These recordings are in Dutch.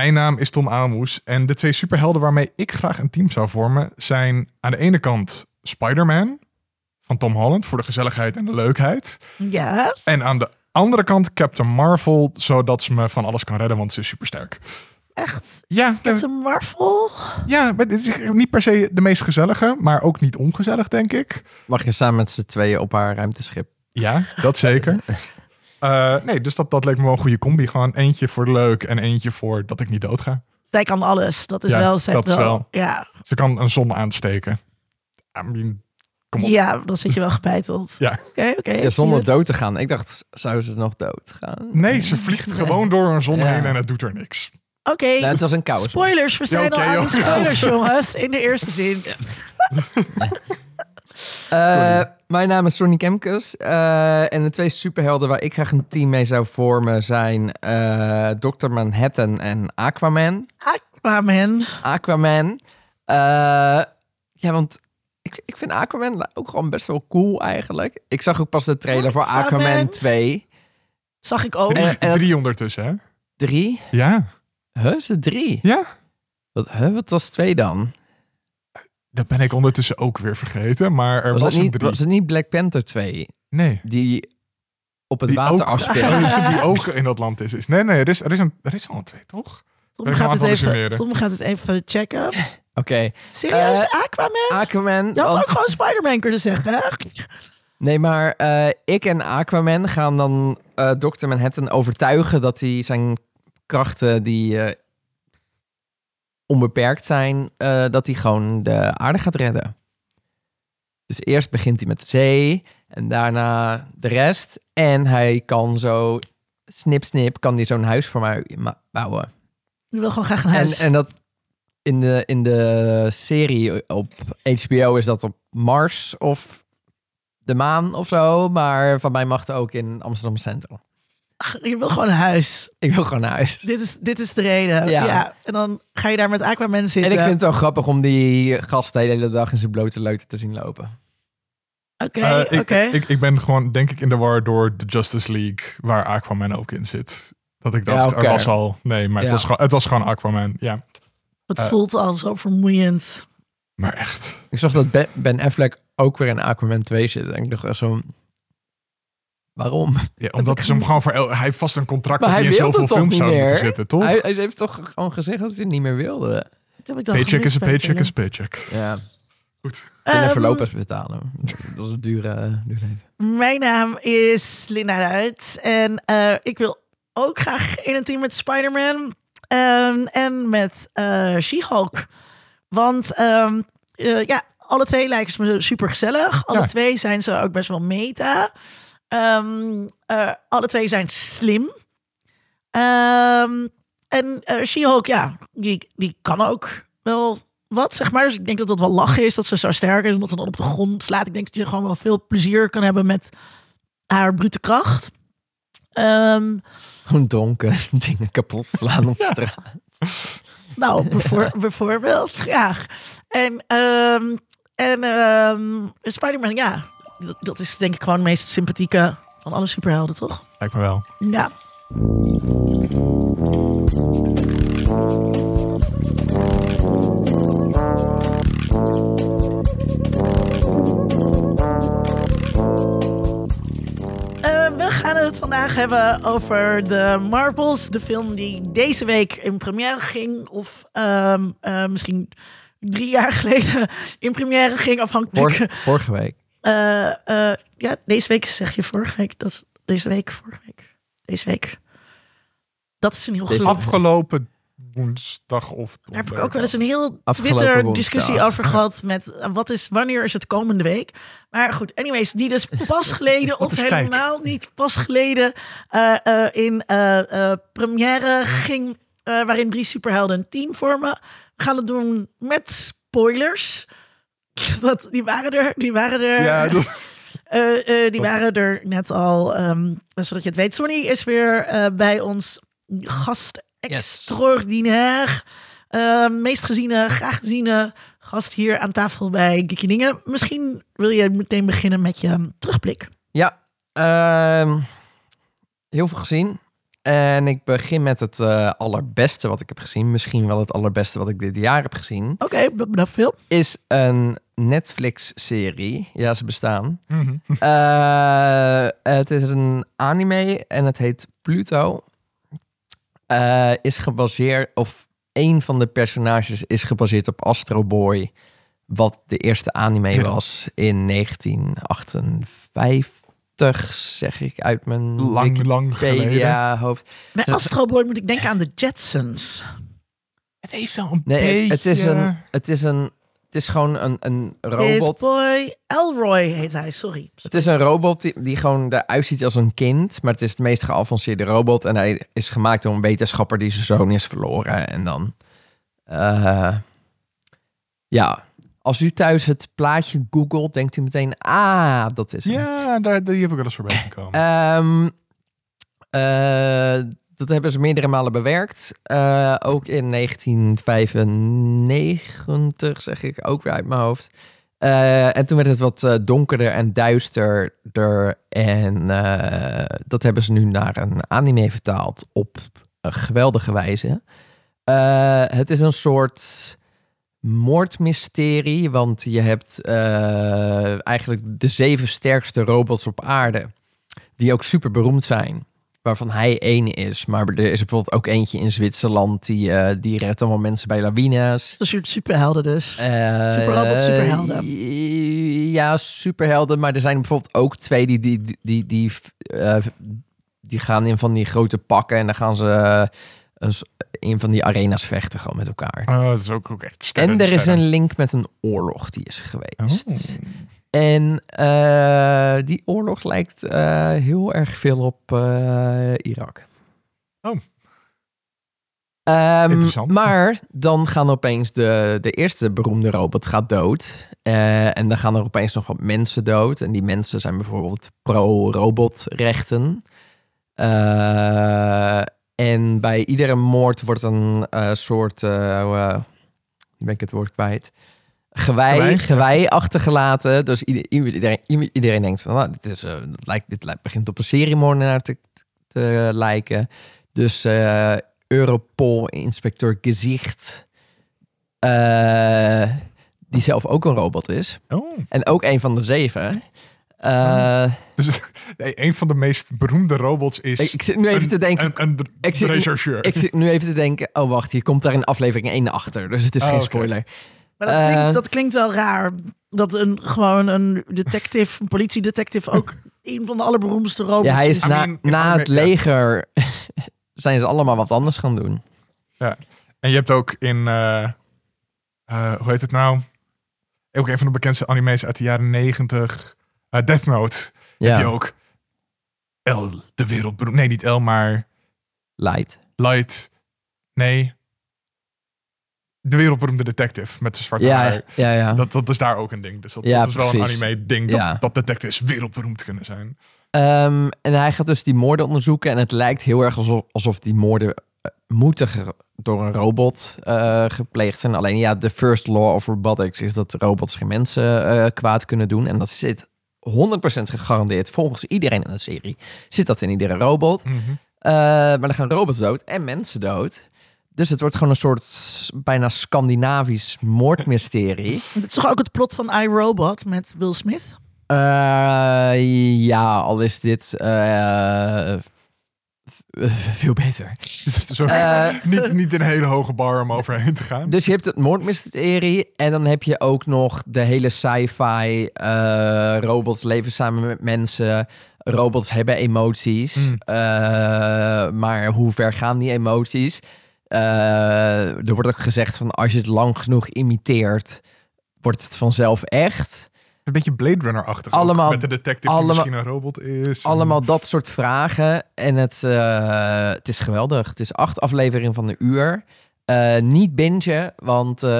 Mijn naam is Tom Aalmoes en de twee superhelden waarmee ik graag een team zou vormen zijn aan de ene kant Spider-Man van Tom Holland voor de gezelligheid en de leukheid. Ja. En aan de andere kant Captain Marvel, zodat ze me van alles kan redden, want ze is supersterk. Echt? Ja, Captain Marvel? ja, maar het is niet per se de meest gezellige, maar ook niet ongezellig, denk ik. Mag je samen met z'n tweeën op haar ruimteschip? Ja, dat zeker. Eh, nee, dus dat, dat leek me wel een goede combi. Gewoon eentje voor leuk en eentje voor dat ik niet doodga. Zij kan alles. Dat is Ja, wel... Dat is wel. Ja. Ze kan een zon aansteken. I mean, kom op. ja, dan zit je wel gebeiteld. Ja. Oké, oké. Ja, zonder dood te gaan. Ik dacht, zou ze nog dood gaan? Nee, ze vliegt gewoon door een zon Ja. heen en het doet er niks. Oké. Nee, het was een koude. Spoilers, we zijn oké, al aan de spoilers, jongens. In de eerste zin. Eh, mijn naam is Ronnie Kemkes. eh, en de twee superhelden waar ik graag een team mee zou vormen zijn eh Dr. Manhattan en Aquaman. Aquaman. Aquaman. Eh, ja, want ik, ik vind Aquaman ook gewoon best wel cool eigenlijk. Ik zag ook pas de trailer voor Aquaman. Aquaman 2. Zag ik ook. Drie, en drie ondertussen, hè? Drie? Ja. Huh, is het drie? Ja. Wat, huh, wat was twee dan? Dat ben ik ondertussen ook weer vergeten, maar er was, Was, het een niet, drie. was het niet Black Panther 2? Nee. Die op het Die water afspeelt. die ook in dat land is. is. Nee, nee, er is, er, is een, er is al een twee, toch? Tom gaat, ga het even. Tom gaat het even checken. Oké. Serieus, Eh, Aquaman? Aquaman. Je had want- ook gewoon Spider-Man kunnen zeggen. hè? Nee, maar eh, ik en Aquaman gaan dan eh Dr. Manhattan overtuigen dat hij zijn krachten die eh, onbeperkt zijn, eh, dat hij gewoon de aarde gaat redden. Dus eerst begint hij met de zee en daarna de rest. En hij kan zo, snip snip, kan hij zo'n huis voor mij bouwen. Je wil gewoon graag een En, huis. en dat in de, in de serie op HBO is dat op Mars of de maan of zo. Maar van mij mag het ook in Amsterdam Centrum. Je wil gewoon een huis. Ik wil gewoon naar huis. Dit is, dit is de reden. Ja. Ja. En dan ga je daar met Aquaman En zitten. ik vind het wel grappig om die gast de hele dag in zijn blote leuten te zien lopen. Oké, Eh, ik, oké. ik, ik ben gewoon, denk ik, in de war door de Justice League, waar Aquaman ook in zit. Dat ik dacht, Ja, oké. er was al... Nee, maar het, was gewoon, het was gewoon Aquaman, ja. Het eh, voelt al zo vermoeiend. Maar echt. Ik zag dat Ben- Affleck ook weer in Aquaman 2 zit. En ik dacht echt zo... Waarom? Ja, omdat ze hem gewoon voor... Hij heeft vast een contract Maar dat hij in zoveel toch films zou moeten zitten, toch? Hij, hij heeft toch gewoon gezegd dat hij het niet meer wilde. Dat heb ik dan Paycheck is een paycheck is paycheck. Ja. Goed. En even Ehm, Lopez betalen. Dat is een dure, duur leven. Mijn naam is Linda Duit. En eh, ik wil ook graag in een team met Spider-Man. ehm, en met eh She-Hulk. Want ehm, eh, ja, alle twee lijken ze me super gezellig. Alle Ja. twee zijn ze ook best wel meta. Ehm, eh, alle twee zijn slim. Ehm, en eh She-Hulk, ja, die, die kan ook wel wat, zeg maar. Dus ik denk dat dat wel lachen is, dat ze zo sterk is en dat ze dan op de grond slaat. Ik denk dat je gewoon wel veel plezier kan hebben met haar brute kracht. Ehm, Gewoon donker, dingen kapot slaan op straat. nou, bijvoor- bijvoorbeeld, ja. En, ehm, en ehm, Spider-Man, ja, dat, dat is denk ik gewoon de meest sympathieke van alle superhelden, toch? Lijkt me wel. Ja. Eh, we gaan het vandaag hebben over de Marvels. De film die deze week in première ging. Of ehm, eh, misschien drie jaar geleden in première ging. Afhankelijk. Vorige, vorige week. Eh, eh, ja, deze week zeg je vorige week. Dat, deze week, vorige week. Deze week. Dat is een heel goed. Afgelopen woensdag of... Daar heb ik ook wel eens een heel Afgelopen Twitter discussie woensdag. over gehad met eh, wat is, wanneer is het komende week. Maar goed, anyways, die dus pas geleden of tijd? helemaal niet pas geleden eh, eh, in eh, eh, première ging, waarin drie superhelden een team vormen. We gaan het doen met spoilers. Want die waren er, die waren er. Ja, dat- Eh, eh, die waren er net al, ehm, zodat je het weet. Sonny is weer eh, bij ons gast extraordinair. Eh, meest geziene, graag geziene gast hier aan tafel bij Geeky Dingen. Misschien wil je meteen beginnen met je terugblik. Ja, ehm, heel veel gezien. En ik begin met het eh, allerbeste wat ik heb gezien. Misschien wel het allerbeste wat ik dit jaar heb gezien. Oké, bedankt veel. Is een Netflix-serie. Ja, ze bestaan. Mhm. Eh, het is een anime en het heet Pluto. Eh, is gebaseerd, of een van de personages is gebaseerd op Astro Boy. Wat de eerste anime Ja. was in 1958, zeg ik uit mijn Lang, lang geleden. Hoofd. Bij Astro Boy moet ik denken aan de Jetsons. Het heeft wel een Nee, beetje... het is een, het is een, het is gewoon een, een Is robot. Boy Elroy heet hij, sorry. Het is een robot die, die gewoon eruit ziet als een kind. Maar het is de meest geavanceerde robot. En hij is gemaakt door een wetenschapper die zijn zoon is verloren. En dan... eh, ja, als u thuis het plaatje googelt, denkt u meteen... Ah, dat is. Ja, daar, die heb ik wel eens voorbij gekomen. Ehm, eh, dat hebben ze meerdere malen bewerkt. Eh, ook in 1995, zeg ik ook weer uit mijn hoofd. Eh, en toen werd het wat donkerder en duisterder. En dat hebben ze nu naar een anime vertaald op een geweldige wijze. Het is een soort moordmysterie, want je hebt eh, eigenlijk de zeven sterkste robots op aarde die ook super beroemd zijn. Waarvan hij één is. Maar er is bijvoorbeeld ook eentje in Zwitserland. Die, eh, die redt allemaal mensen bij lawines. Een soort superhelden dus. Eh, Superrobots, superhelden. Ja, superhelden. Maar er zijn bijvoorbeeld ook twee die, die, die, die, die, die gaan in van die grote pakken. En dan gaan ze eh, een van die arena's vechten gewoon met elkaar. Oh, dat is ook, ook echt sterren, En er is sterren. een link met een oorlog die is geweest. Oh. En eh, die oorlog lijkt eh, heel erg veel op eh, Irak. Oh. Ehm, Interessant. maar dan gaan opeens de, de eerste beroemde robot gaat dood. En dan gaan er opeens nog wat mensen dood. En die mensen zijn bijvoorbeeld pro-robotrechten. Eh, en bij iedere moord wordt een eh, soort... nu ben ik het woord kwijt. Gewei, Gewei? gewei achtergelaten. Dus ieder- iedereen, iedereen denkt van... Nou, dit, is, dit, lijkt, dit lijkt, begint op een seriemoordenaar te, te lijken. Dus Europol-inspecteur Gezicht... die zelf ook een robot is. Oh. En ook een van de zeven. Eh, dus, een van de meest beroemde robots is. Ik, zit nu even te denken. Een, een, ik, zit nu, ik, zit nu, even te denken. Oh, wacht, hier komt daar in aflevering 1 achter. Dus het is oh, geen spoiler. Maar dat, klinkt, eh, dat klinkt wel raar. Dat een, gewoon een detective, een politiedetective, ook een van de allerberoemdste robots Ja, hij is na, het leger. zijn ze allemaal wat anders gaan doen. Ja. En je hebt ook in. Eh, hoe heet het nou? Ook een van de bekendste anime's uit de jaren 90. Uh, Death Note ja. heb je ook. L, de wereldberoemde, Nee, niet L, maar... Light. Light. Nee. De wereldberoemde detective met zijn zwarte haar. Ja, ja. Dat, dat is daar ook een ding. Dus dat, is wel een anime ding dat, dat detectives wereldberoemd kunnen zijn. Ehm, en hij gaat dus die moorden onderzoeken. En het lijkt heel erg alsof, die moorden eh, moeten door een robot eh, gepleegd zijn. Alleen ja, de first law of robotics is dat robots geen mensen kwaad kunnen doen. En dat zit 100% gegarandeerd volgens iedereen in de serie. Zit dat in iedere robot. Mhm. Eh, maar dan gaan robots dood en mensen dood. Dus het wordt gewoon een soort bijna Scandinavisch moordmysterie. Dit is toch ook het plot van iRobot met Will Smith? Eh, ja, al is dit eh, veel beter. Dus Eh, niet, niet een hele hoge bar om overheen te gaan. Dus je hebt het moordmysterie en dan heb je ook nog de hele sci-fi. eh, robots leven samen met mensen. Robots hebben emoties. Mm. Eh, maar hoe ver gaan die emoties? Er wordt ook gezegd van als je het lang genoeg imiteert, wordt het vanzelf echt. Een beetje Blade Runner-achtig. ook, Allemaal- Met de detective allemaal- die misschien een robot is. Allemaal dat soort vragen. En het, eh, het is geweldig. Het is acht afleveringen van een uur. Eh, niet bingen, want eh,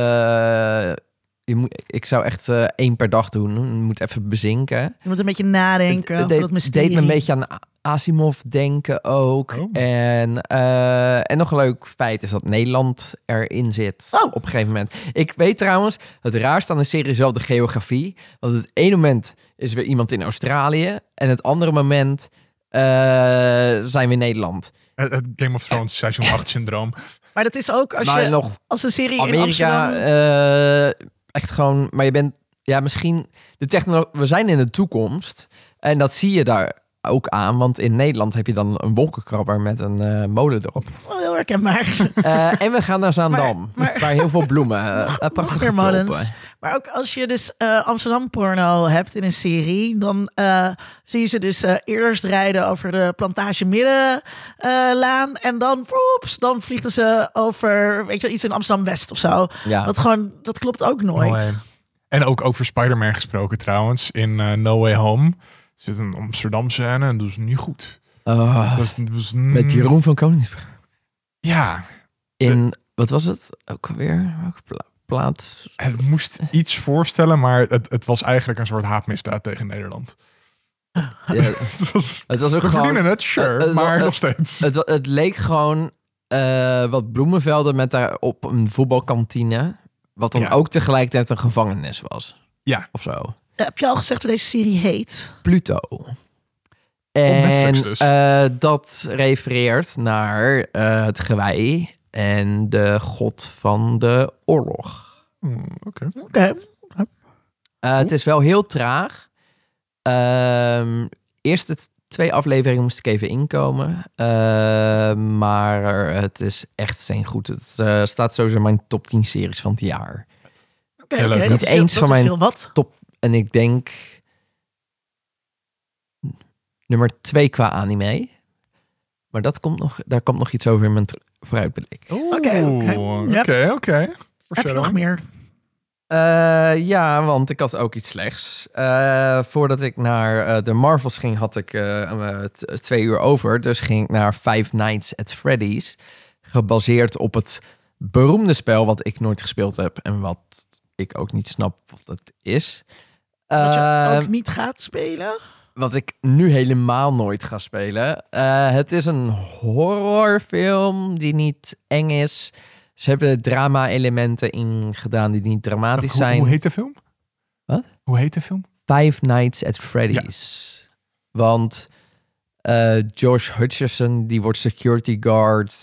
je moet, ik zou echt één per dag doen. Je moet even bezinken. Je moet een beetje nadenken Het deed, me een beetje aan Asimov denken ook. Oh. En, eh, en nog een leuk feit is dat Nederland erin zit Oh. op een gegeven moment. Ik weet trouwens, het raarste aan de serie is wel de geografie. Want het ene moment is weer iemand in Australië. En het andere moment eh, zijn we in Nederland. Het, het Game of Thrones seizoen 8 syndroom. Maar dat is ook als maar je nog als een serie in Amerika, Amsterdam... eh, echt gewoon, maar je bent, ja, misschien de technologie, we zijn in de toekomst en dat zie je daar ook aan, want in Nederland heb je dan een wolkenkrabber met een eh, molen erop. Wel heel herkenbaar. Eh, en we gaan naar Zaandam, Maar- maar- waar heel veel bloemen, uh, prachtige molens. Maar ook als je dus eh, Amsterdam porno hebt in een serie, dan eh, zie je ze dus eh, eerst rijden over de plantage middenlaan en dan, woeps, dan vliegen ze over, weet je, wel, iets in Amsterdam West of zo. Ja. Dat gewoon, dat klopt ook nooit. Oh, en- ook over Spider-Man gesproken trouwens. In No Way Home zit een Amsterdam scène en is niet goed. Oh, Dat was, dat met Jeroen van Koningsbrug. Ja, In, wat was het? Ook? Welke pla- plaats? het moest iets voorstellen, maar het, het was eigenlijk een soort haatmisdaad tegen Nederland. Ja, Het was, het was ook we gewoon... verdienen het, sure, maar nog steeds. Het, leek gewoon eh, wat bloemenvelden met daarop een voetbalkantine. Wat dan Ja. ook tegelijkertijd een gevangenis was. Ja. Of zo. Heb je al gezegd hoe deze serie heet? Pluto. En dus. eh, dat refereert naar eh, het gewei en de god van de oorlog. Hmm, Oké. Oké. Eh, het is wel heel traag. Ehm eerste t- twee afleveringen moest ik even inkomen. Eh, maar het is echt zijn goed. Het eh, staat sowieso in mijn top 10 series van het jaar. Oké, oké, Niet dat is heel- eens dat van mijn- heel wat. En ik denk nummer 2 qua anime. Maar dat komt nog, daar komt nog iets over in mijn vooruitblik. Oké, Oké, oké. Heb je nog meer? Eh, ja, want ik had ook iets slechts. Eh, voordat ik naar eh, de Marvels ging, had ik twee uur over. Dus ging ik naar Five Nights at Freddy's. Gebaseerd op het beroemde spel wat ik nooit gespeeld heb. En wat ik ook niet snap wat het is. Dat je Eh, ook niet gaat spelen? wat ik nu helemaal nooit ga spelen. Eh, het is een horrorfilm die niet eng is. Ze hebben drama-elementen in gedaan die niet dramatisch Hoe, zijn. hoe heet de film? Wat? Hoe heet de film? Five Nights at Freddy's. Want eh, Josh Hutcherson, die wordt security guard.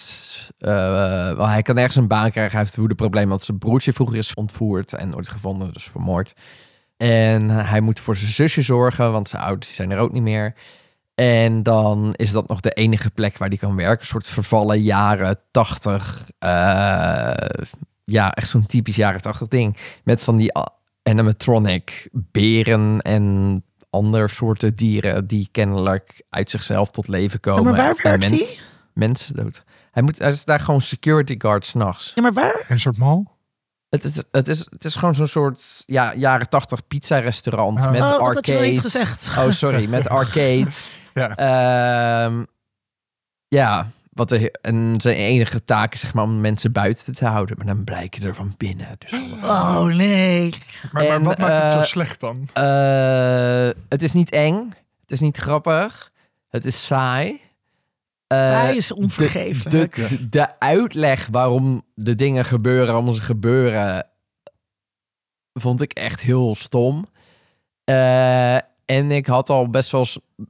Eh, wel, hij kan ergens een baan krijgen. Hij heeft het woedeprobleem want zijn broertje vroeger is ontvoerd en nooit gevonden, dus vermoord. En hij moet voor zijn zusje zorgen, want zijn ouders zijn er ook niet meer. En dan is dat nog de enige plek waar hij kan werken. Een soort vervallen jaren tachtig. eh, ja, echt zo'n typisch jaren tachtig ding. Met van die animatronic beren en andere soorten dieren die kennelijk uit zichzelf tot leven Ja, komen. maar waar en werkt men- hij? Mensen dood. Hij, moet, hij is daar gewoon security guard s'nachts. Ja, maar waar? Een soort mal? Het is, het, is, het is gewoon zo'n soort ja, jaren tachtig pizza restaurant Oh. met oh, had je arcade. niet gezegd. Oh, sorry, met arcade. Ja. Ehm, ja, wat de, en zijn enige taak is zeg maar om mensen buiten te houden. Maar dan blijk je er van binnen. Dus, Oh nee. Maar, wat maakt het zo eh, slecht dan? Eh, het is niet eng. Het is niet grappig. Het is saai. Eh, Zij is onvergeeflijk. de, de, de uitleg waarom de dingen gebeuren, waarom ze gebeuren, vond ik echt heel stom. Eh, en ik had al best wel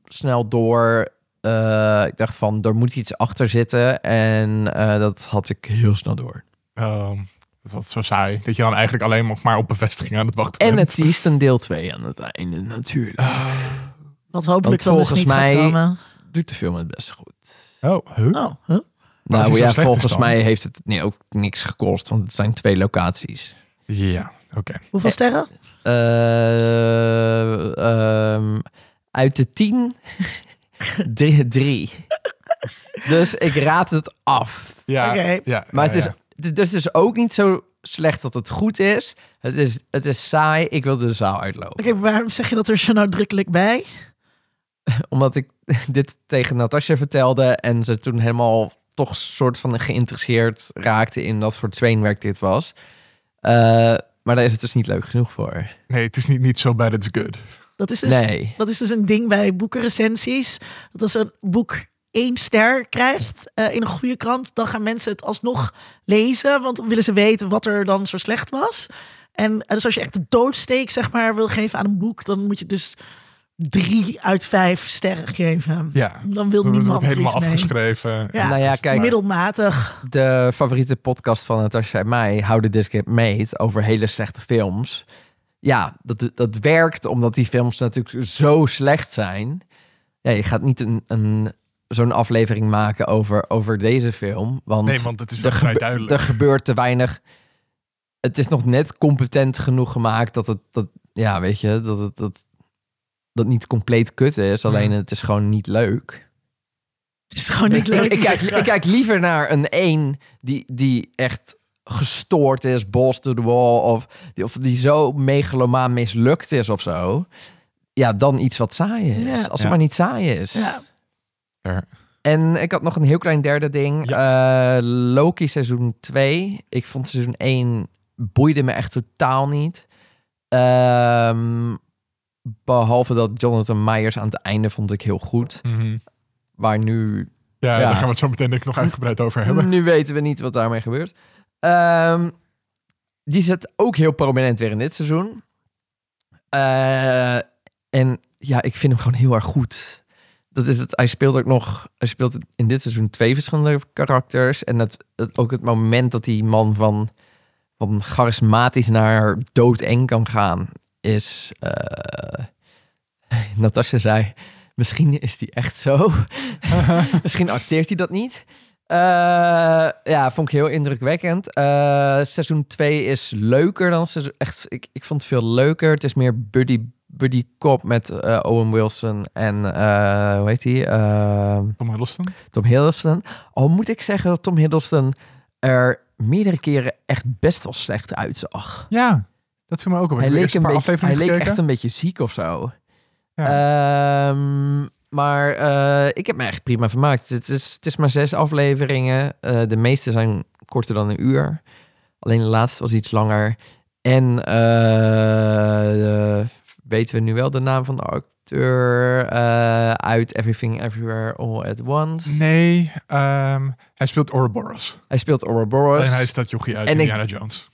snel door. eh, ik dacht van, er moet iets achter zitten. En eh, dat had ik heel snel door. Ehm, het was zo saai. Dat je dan eigenlijk alleen nog maar op bevestiging aan het wachten En bent. het is een deel 2 aan het einde natuurlijk. Wat hopelijk Want dan dus volgens niet mij- gaat komen. Doet de film het best goed. Oh, huh? Oh, huh? Nou zo ja, volgens mij heeft het nee, ook niks gekost, want het zijn twee locaties. Ja, oké. Hoeveel sterren? Eh, ehm, uit de tien, drie, drie. Dus ik raad het af. Ja, Oké. ja, Maar ja, het, is, ja. het is- dus het is ook niet zo slecht dat het goed is. Het is, het is saai. Ik wil de zaal uitlopen. Oké, waarom zeg je dat er zo nadrukkelijk bij? Omdat ik dit tegen Natasja vertelde en ze toen helemaal toch soort van geïnteresseerd raakte in wat voor trainwerk dit was. Eh, maar daar is het dus niet leuk genoeg voor. Nee, het is niet, niet zo bad it's good. Dat is dus, Nee. dat is dus een ding bij boekenrecensies. Dat als een boek één ster krijgt eh, in een goede krant, dan gaan mensen het alsnog lezen. Want dan willen ze weten wat er dan zo slecht was. En eh, dus als je echt de doodsteek zeg maar, wil geven aan een boek, dan moet je dus drie uit vijf sterren geven. Ja, Dan wil dat wordt niemand er helemaal iets mee. afgeschreven. Ja, Nou ja, kijk. middelmatig. De favoriete podcast van Natasha en mij, How This Get Made, over hele slechte films. Ja, dat, dat werkt omdat die films natuurlijk zo slecht zijn. Ja, je gaat niet een, een, zo'n aflevering maken over, over deze film. Want, Nee, want het is er, wel vrij gebe- duidelijk. er gebeurt te weinig. Het is nog net competent genoeg gemaakt dat het, dat, ja, weet je, dat het dat, dat niet compleet kut is. Alleen het is gewoon niet leuk. Het is gewoon niet Ik, leuk. ik, kijk, ik kijk liever naar een 1 die, die echt gestoord is, balls to the wall, of die, of die zo megalomaan mislukt is of zo. Ja, dan iets wat saai is. Ja. Als het Ja. maar niet saai is. Ja. Er- En ik had nog een heel klein derde ding. Eh, Loki seizoen 2. Ik vond seizoen 1 boeide me echt totaal niet. Ehm, behalve dat Jonathan Myers aan het einde vond ik heel goed. Mhm. Waar nu Ja, Ja. daar gaan we het zo meteen denk ik nog uitgebreid over hebben. Nu weten we niet wat daarmee gebeurt. Ehm, die zit ook heel prominent weer in dit seizoen. Eh, en ja, ik vind hem gewoon heel erg goed. Dat is het. Hij speelt ook nog. Hij speelt in dit seizoen twee verschillende karakters. En het, het, ook het moment dat die man van, van charismatisch naar doodeng kan gaan, is. eh Natasja zei. Misschien is die echt zo. Misschien acteert hij dat niet. Eh, ja, vond ik heel indrukwekkend. Eh, seizoen 2 is leuker dan seizoen... Echt, ik, ik vond het veel leuker. Het is meer buddy, buddy cop met Owen Wilson en... hoe heet hij? Tom Hiddleston. Tom Hiddleston. Al moet ik zeggen dat Tom Hiddleston er meerdere keren echt best wel slecht uitzag. Ja, dat viel me ook op. Ik Hij leek, een beetje, hij leek echt een beetje ziek of zo. Ja. Ehm, maar eh, ik heb me echt prima vermaakt. Het is, het is maar zes afleveringen. Eh, de meeste zijn korter dan een uur. Alleen de laatste was iets langer. En eh, weten we nu wel de naam van de acteur uit Everything Everywhere All at Once. Nee, ehm, hij speelt Ouroboros. Hij speelt Ouroboros. En hij is dat jochie uit En ik- Indiana Jones.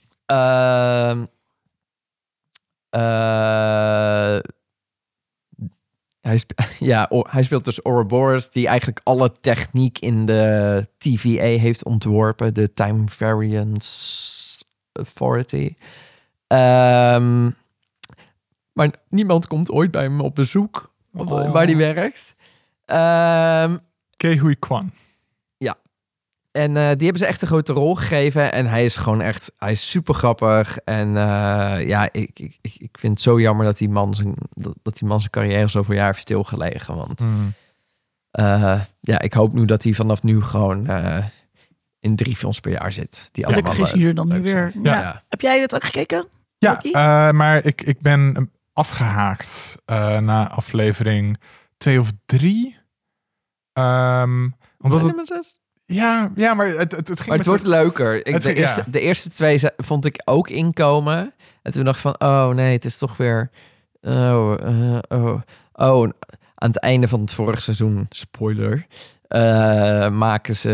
Eh, hij, spe- ja, hij speelt dus Ouroboros, die eigenlijk alle techniek in de TVA heeft ontworpen, de Time Variance Authority. Ehm, maar niemand komt ooit bij hem op bezoek, Oh. waar hij werkt. Ehm, Kehui Kwan. En eh, die hebben ze echt een grote rol gegeven. En hij is gewoon echt, hij is super grappig. En eh, ja, ik, ik, ik vind het zo jammer dat die man zijn, dat, dat die man zijn carrière zoveel jaar heeft stilgelegen. Want eh, ja, ik hoop nu dat hij vanaf nu gewoon eh, in drie films per jaar zit. Die allemaal Gelukkig is leuk- hij er dan nu weer. Ja. Ja. Heb jij dit ook gekeken? Ja, eh, maar ik, ik ben afgehaakt eh, na aflevering twee of drie. Ehm, omdat het, maar zes? Ja, ja, maar het, het, het ging Maar het wordt leuker. Ik, Het- de, eerste, de eerste twee vond ik ook inkomen. En toen dacht ik van, oh nee, het is toch weer... Oh, eh, oh, oh. Aan het einde van het vorige seizoen, spoiler... eh, maken ze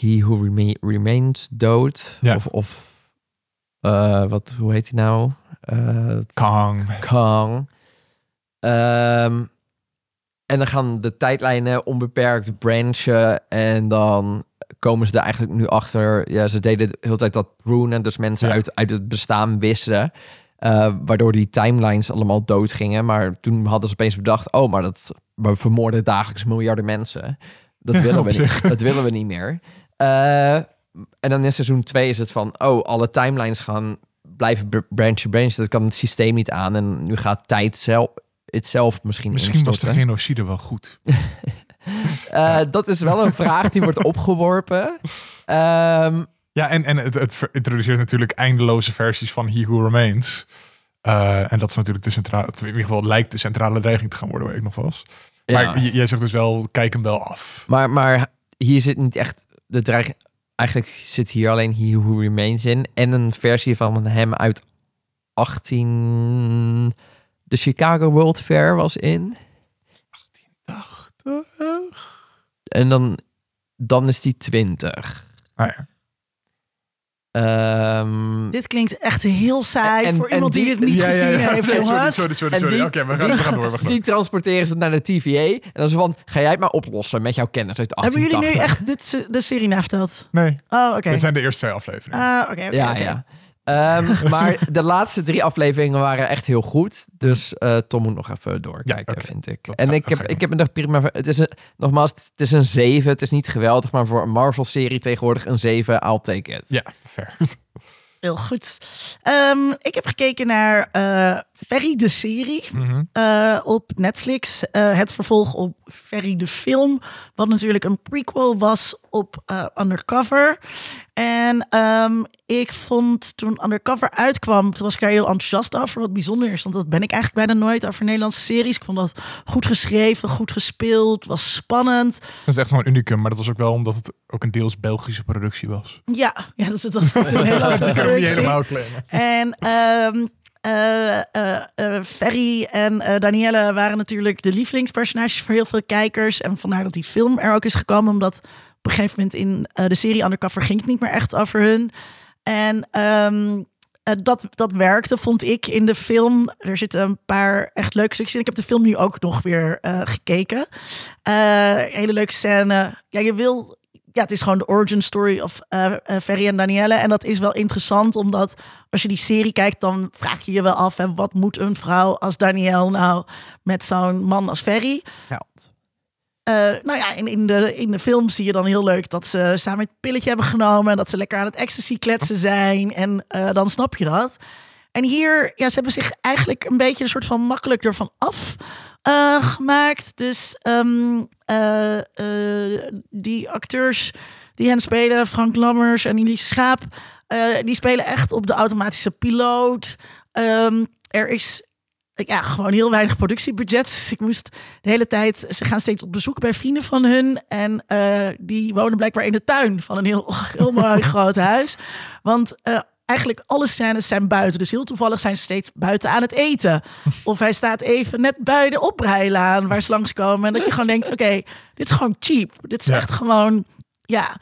He Who Rema- Remains dood. Ja. Of, of eh, wat, hoe heet hij nou? Kang. Kang. Ehm, en dan gaan de tijdlijnen onbeperkt branchen. En dan komen ze er eigenlijk nu achter. Ja, ze deden de hele tijd dat prunen. Dus mensen Ja. uit, uit het bestaan wisten. eh, waardoor die timelines allemaal dood gingen. Maar toen hadden ze opeens bedacht... oh, maar dat, we vermoorden dagelijks miljarden mensen. Dat, Ja, willen, we niet, dat willen we niet meer. Eh, en dan in seizoen 2 is het van... oh, alle timelines gaan blijven br- branchen, branchen. Dat kan het systeem niet aan. En nu gaat tijd zelf, het zelf misschien, Misschien was de genocide wel goed. Eh, dat is wel een vraag die wordt opgeworpen. Ehm, Ja, en, en het, het introduceert natuurlijk eindeloze versies van He Who Remains. Eh, en dat is natuurlijk de centrale, in ieder geval lijkt de centrale dreiging te gaan worden waar ik nog was. ja. Maar jij zegt dus wel, kijk hem wel af. Maar, maar hier zit niet echt de dreiging. Eigenlijk zit hier alleen He Who Remains in. En een versie van hem uit 18... De Chicago World Fair was in. En dan, dan is die 20. Nou ja. Ehm, Dit klinkt echt heel saai En- voor en iemand die, die- dit niet Ja, gezien ja. heeft, Nee, sorry, jongens. sorry, sorry, En sorry. die- Oké, we, gaan, we gaan door. We gaan door. die transporteren ze naar de TVA. En dan zo van, ga jij het maar oplossen met jouw kennis uit Hebben jullie nu 1880. echt dit, de serie naverteld? Nee, Oh, oké. dit zijn de eerste twee afleveringen. Ah, oké, oké, Ja, oké. ja. Ehm, maar de laatste drie afleveringen waren echt heel goed. Dus eh, Tom moet nog even doorkijken, Ja, vind ik. En ga- ik heb, ik ik heb me er prima... Het is een, nogmaals, het is een 7. Het is niet geweldig, maar voor een Marvel-serie tegenwoordig een 7. I'll take it. Ja, fair. Heel goed. Ehm, ik heb gekeken naar eh Ferry de serie Mhm. eh, op Netflix. Eh, het vervolg op Ferry de film. Wat natuurlijk een prequel was op eh, Undercover. En ehm, ik vond toen Undercover uitkwam, toen was ik daar heel enthousiast over. Wat bijzonder is, want dat ben ik eigenlijk bijna nooit over Nederlandse series. Ik vond dat goed geschreven, goed gespeeld, was spannend. Dat is echt gewoon een unicum, maar dat was ook wel omdat het ook een deels Belgische productie was. Ja, ja dus het was Nederlandse ik niet productie. En eh, Ferry en eh, Danielle waren natuurlijk de lievelingspersonages voor heel veel kijkers. En vandaar dat die film er ook is gekomen. Omdat op een gegeven moment in eh, de serie Undercover ging het niet meer echt over hun. En ehm, eh, dat, dat werkte, vond ik, in de film. Er zitten een paar echt leuke stukjes in. Ik heb de film nu ook nog weer eh, gekeken. Eh, hele leuke scène. Ja, je wil... Ja, het is gewoon de origin story of eh, Ferry en Danielle. En dat is wel interessant, omdat als je die serie kijkt, dan vraag je je wel af... Hè, wat moet een vrouw als Danielle nou met zo'n man als Ferry? Geld. Eh, nou ja, in, in, de, in de film zie je dan heel leuk dat ze samen het pilletje hebben genomen. En dat ze lekker aan het ecstasy kletsen zijn. En dan snap je dat. En hier, ja, ze hebben zich eigenlijk een beetje een soort van makkelijk ervan af eh, gemaakt. Dus ehm, eh, eh, die acteurs die hen spelen, Frank Lammers en Elise Schaap, die spelen echt op de automatische piloot. Ehm, er is ja, gewoon heel weinig productiebudget. Dus ik moest de hele tijd... Ze gaan steeds op bezoek bij vrienden van hun. En die wonen blijkbaar in de tuin van een heel, heel mooi groot huis. Want eigenlijk alle scènes zijn buiten. Dus heel toevallig zijn ze steeds buiten aan het eten. Of hij staat even net bij de oprijlaan waar ze langskomen. En dat je gewoon denkt, oké, dit is gewoon cheap. Dit is Ja. echt gewoon... Ja,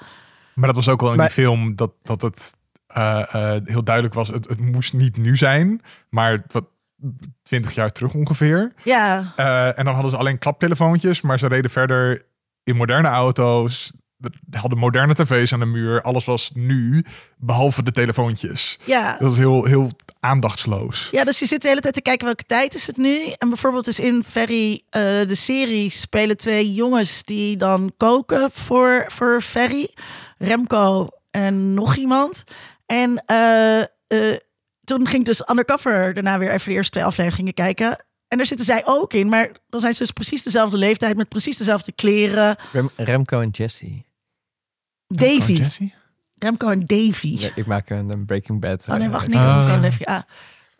Maar dat was ook wel in Maar- die film dat, dat het eh, eh, heel duidelijk was. Het, het moest niet nu zijn, maar wat twintig jaar terug ongeveer. ja, Eh, en dan hadden ze alleen klaptelefoontjes, maar ze reden verder in moderne auto's. Ze hadden moderne tv's aan de muur. Alles was nu, behalve de telefoontjes. ja. Dat was heel, heel aandachtsloos. Ja, dus je zit de hele tijd te kijken welke tijd is het nu. En bijvoorbeeld is in Ferry, eh, de serie, spelen twee jongens die dan koken voor, voor Ferry. Remco en nog iemand. En eh, eh, toen ging ik dus undercover daarna weer even de eerste twee afleveringen kijken. En daar zitten zij ook in. Maar dan zijn ze dus precies dezelfde leeftijd met precies dezelfde kleren. Rem- Remco en Jesse. Davy. Jesse? Remco en Davy. Ja, ik maak een, een Breaking Bad. Oh nee, eh, wacht niet. Ah. Dat is dan even, ah.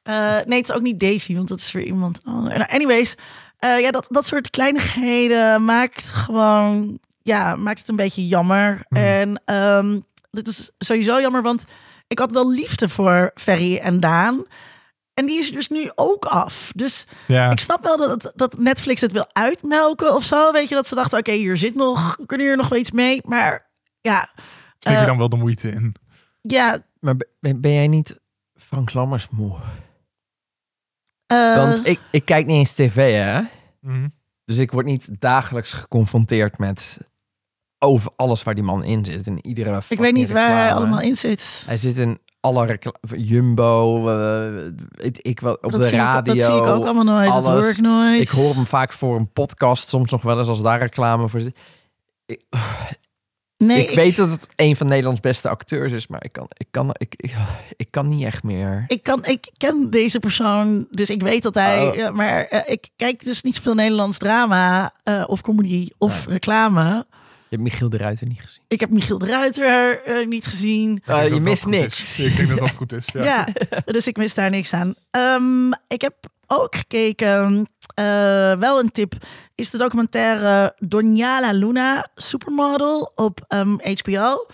Eh, nee, het is ook niet Davy, want dat is weer iemand. Oh, nou, anyways, eh, ja, dat, dat soort kleinigheden maakt gewoon, ja, maakt het een beetje jammer. Mhm. En ehm, dit is sowieso jammer, want ik had wel liefde voor Ferry en Daan. En die is dus nu ook af. Dus Ja, ik snap wel dat, dat Netflix het wil uitmelken of zo. Weet je, dat ze dachten, oké, hier zit nog, we kunnen hier nog wel iets mee. Maar ja, steek je eh, dan wel de moeite in. ja. Maar ben, ben jij niet Frank Lammers moe? eh, Want ik, ik kijk niet eens tv, hè? Mhm. Dus ik word niet dagelijks geconfronteerd met over alles waar die man in zit. In iedere ik weet niet waar hij allemaal in zit. Hij zit in alle reclame, Jumbo, eh, weet ik wel, op dat de zie ik- radio. dat zie ik ook allemaal nooit. Dat hoor ik nooit. Ik hoor hem vaak voor een podcast, soms nog wel eens als daar reclame voor zit. Ik, nee, ik weet dat het een van Nederlands beste acteurs is, maar ik kan, ik kan, ik, ik, ik kan niet echt meer. Ik, kan, ik ken deze persoon, dus ik weet dat hij... Oh. ja, maar eh, ik kijk dus niet zoveel Nederlands drama eh, of comedy of reclame. Je hebt Michiel de Ruiter niet gezien. Ik heb Michiel de Ruiter eh, niet gezien. Eh, dat je mist niks. Ik denk dat dat goed is. Ja. Ja, dus ik mis daar niks aan. Ehm, ik heb ook gekeken, eh, wel een tip, is de documentaire Donjala Luna, Supermodel op ehm, HBO.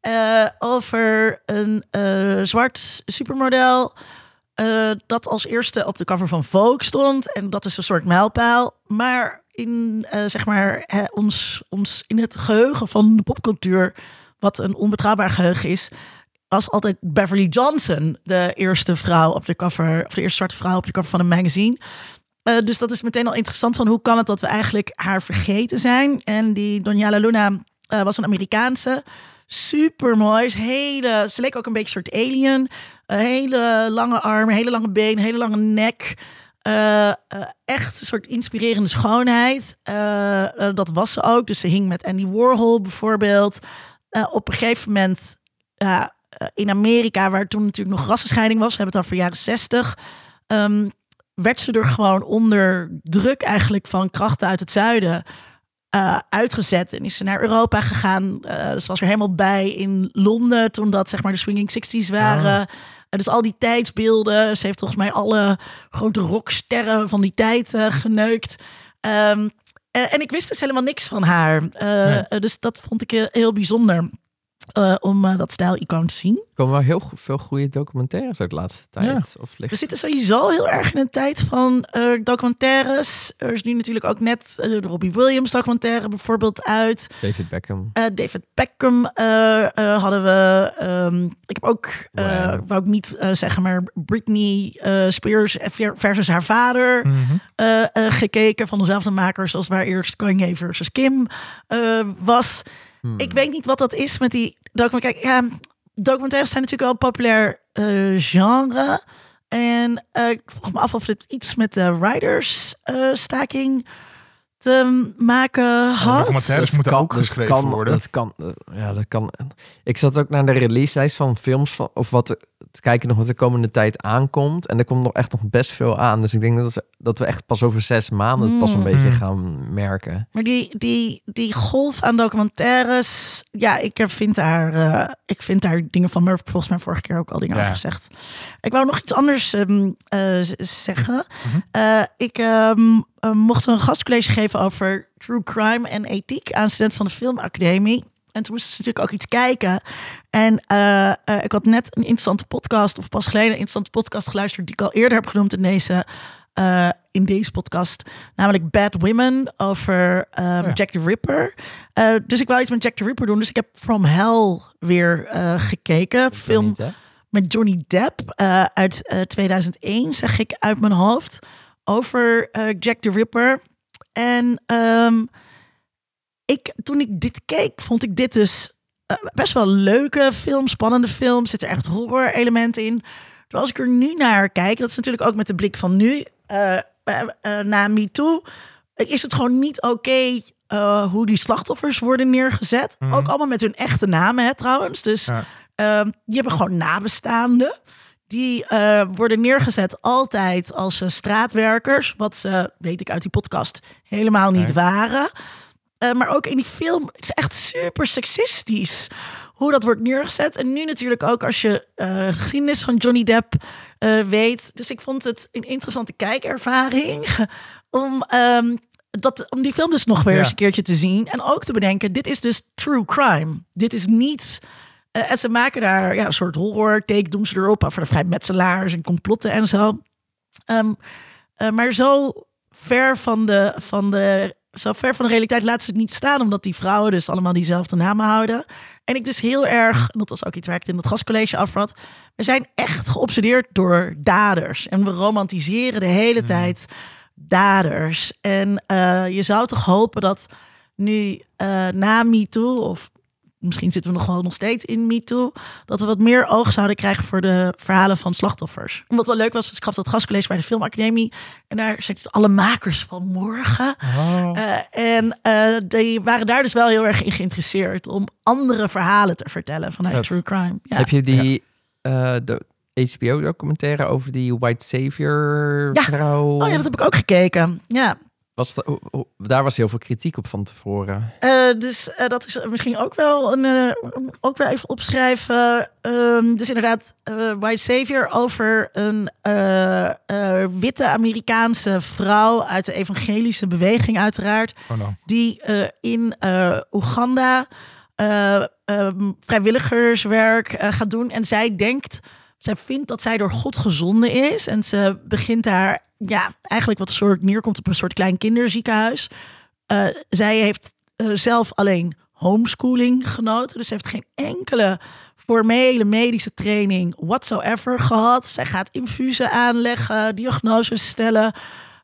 Eh, over een eh, zwart supermodel dat als eerste op de cover van Vogue stond. En dat is een soort mijlpaal. Maar in, zeg maar, ons, ons, in het geheugen van de popcultuur, wat een onbetrouwbaar geheugen is, was altijd Beverly Johnson de eerste vrouw op de cover, of de eerste zwarte vrouw op de cover van een magazine. Eh, dus dat is meteen al interessant van hoe kan het dat we eigenlijk haar vergeten zijn. En die Donjala Luna eh, was een Amerikaanse. Super mooi. Hele, ze leek ook een beetje een soort alien. Een hele lange armen, hele lange benen, hele lange nek. Eh, eh, echt een soort inspirerende schoonheid. Eh, eh, dat was ze ook. Dus ze hing met Andy Warhol bijvoorbeeld. Eh, op een gegeven moment eh, in Amerika, waar toen natuurlijk nog rassenscheiding was, we hebben het over jaren zestig, ehm, werd ze er gewoon onder druk eigenlijk van krachten uit het zuiden eh, uitgezet. En is ze naar Europa gegaan. Eh, dus was er helemaal bij in Londen toen dat zeg maar de swinging 60s waren. En dus al die tijdsbeelden. Ze heeft volgens mij alle grote rocksterren van die tijd eh, geneukt. Ehm, eh, en ik wist dus helemaal niks van haar. Eh, Nee. eh, dus dat vond ik heel bijzonder. Eh, om eh, dat stijl-icoon te zien. Er komen wel heel go- veel goede documentaires uit de laatste tijd. Of We ligt zitten sowieso heel erg in een tijd van eh, documentaires. Er is nu natuurlijk ook net de Robbie Williams documentaire bijvoorbeeld uit. David Beckham. Eh, David Beckham eh, eh, hadden we. ehm, ik heb ook, eh Wow. wou ik niet eh, zeggen, maar Britney eh, Spears versus haar vader Mhm. eh, eh, gekeken. Van dezelfde makers als waar eerst Kanye versus Kim eh, was. Hmm. Ik weet niet wat dat is met die documentaire. Kijk, ja, documentaires zijn natuurlijk wel een populair eh, genre. En eh, ik vroeg me af of het iets met de writers eh, staking te maken had. documentaires Dat moeten kan- ook dat geschreven kan, worden. Dat kan, ja, dat kan. Ik zat ook naar de release-lijst van films van, of wat te kijken nog wat de komende tijd aankomt. En er komt nog echt nog best veel aan. Dus ik denk dat, ze- dat we echt pas over zes maanden het pas een Mm. beetje gaan merken. Maar die, die, die golf aan documentaires, ja, ik vind daar, eh, ik vind daar dingen van. Maar volgens mij vorige keer ook al dingen Ja. over gezegd. Ik wou nog iets anders ehm, eh, zeggen. Mhm. Eh, ik ehm, eh, mocht een gastcollege geven over true crime en ethiek aan studenten van de Filmacademie. En toen moesten ze natuurlijk ook iets kijken. En eh, eh, ik had net een interessante podcast, of pas geleden een interessante podcast geluisterd, die ik al eerder heb genoemd in deze, eh, in deze podcast. Namelijk Bad Women over Ja. Jack the Ripper. Dus ik wou iets met Jack the Ripper doen. Dus ik heb From Hell weer gekeken. Film Niet, met Johnny Depp uit eh, 2001, zeg ik uit mijn hoofd. Over Jack the Ripper. En ehm, ik, toen ik dit keek, vond ik dit dus eh, best wel een leuke film, spannende film. Zit er echt horror elementen in. Dus als ik er nu naar kijk, dat is natuurlijk ook met de blik van nu, eh, eh, eh, na MeToo, is het gewoon niet oké hoe die slachtoffers worden neergezet. Mhm. Ook allemaal met hun echte namen, hè, trouwens. Dus Ja. Ehm, die hebben gewoon nabestaanden. Die worden neergezet altijd als straatwerkers. Wat ze, weet ik uit die podcast, helemaal niet Nee. waren. Eh, maar ook in die film, het is echt super seksistisch. Hoe dat wordt neergezet. En nu natuurlijk ook als je de geschiedenis van Johnny Depp eh, weet. Dus ik vond het een interessante kijkervaring. om, ehm, dat, om die film dus nog weer Ja. eens een keertje te zien. En ook te bedenken, dit is dus true crime. Dit is niet... en ze maken daar ja, een soort horror take, doen ze erop over de vrijmetselaars en complotten en zo. Ehm, eh, maar zo ver van de, van de, zo ver van de realiteit laten ze het niet staan, omdat die vrouwen dus allemaal diezelfde namen houden. En ik dus heel erg, en dat was ook iets waar ik het in het gastcollege afrad, we zijn echt geobsedeerd door daders. En we romantiseren de hele tijd daders. En eh, je zou toch hopen dat nu eh, na MeToo, of misschien zitten we nog wel nog steeds in MeToo, dat we wat meer oog zouden krijgen voor de verhalen van slachtoffers. En wat wel leuk was, is ik gaf dat gastcollege bij de Filmacademie. En daar zitten alle makers van morgen. Oh. Eh, en eh, die waren daar dus wel heel erg in geïnteresseerd om andere verhalen te vertellen vanuit true crime. Ja. Heb je die eh, de HBO-documentaire over die White Savior Ja. vrouw? Oh ja, dat heb ik ook gekeken. Ja, was daar was heel veel kritiek op van tevoren. Eh, dus eh, dat is misschien ook wel een, eh, ook wel even opschrijven. Ehm, dus inderdaad, eh, White Savior over een eh, eh, witte Amerikaanse vrouw uit de evangelische beweging, uiteraard, Oh no. die eh, in eh, Oeganda vrijwilligerswerk gaat doen. En zij denkt, zij vindt dat zij door God gezonden is. En ze begint daar, ja, eigenlijk wat een soort neerkomt op een soort klein kinderziekenhuis. Eh, zij heeft eh, zelf alleen homeschooling genoten. Dus ze heeft geen enkele formele medische training whatsoever gehad. Zij gaat infusen aanleggen, diagnoses stellen.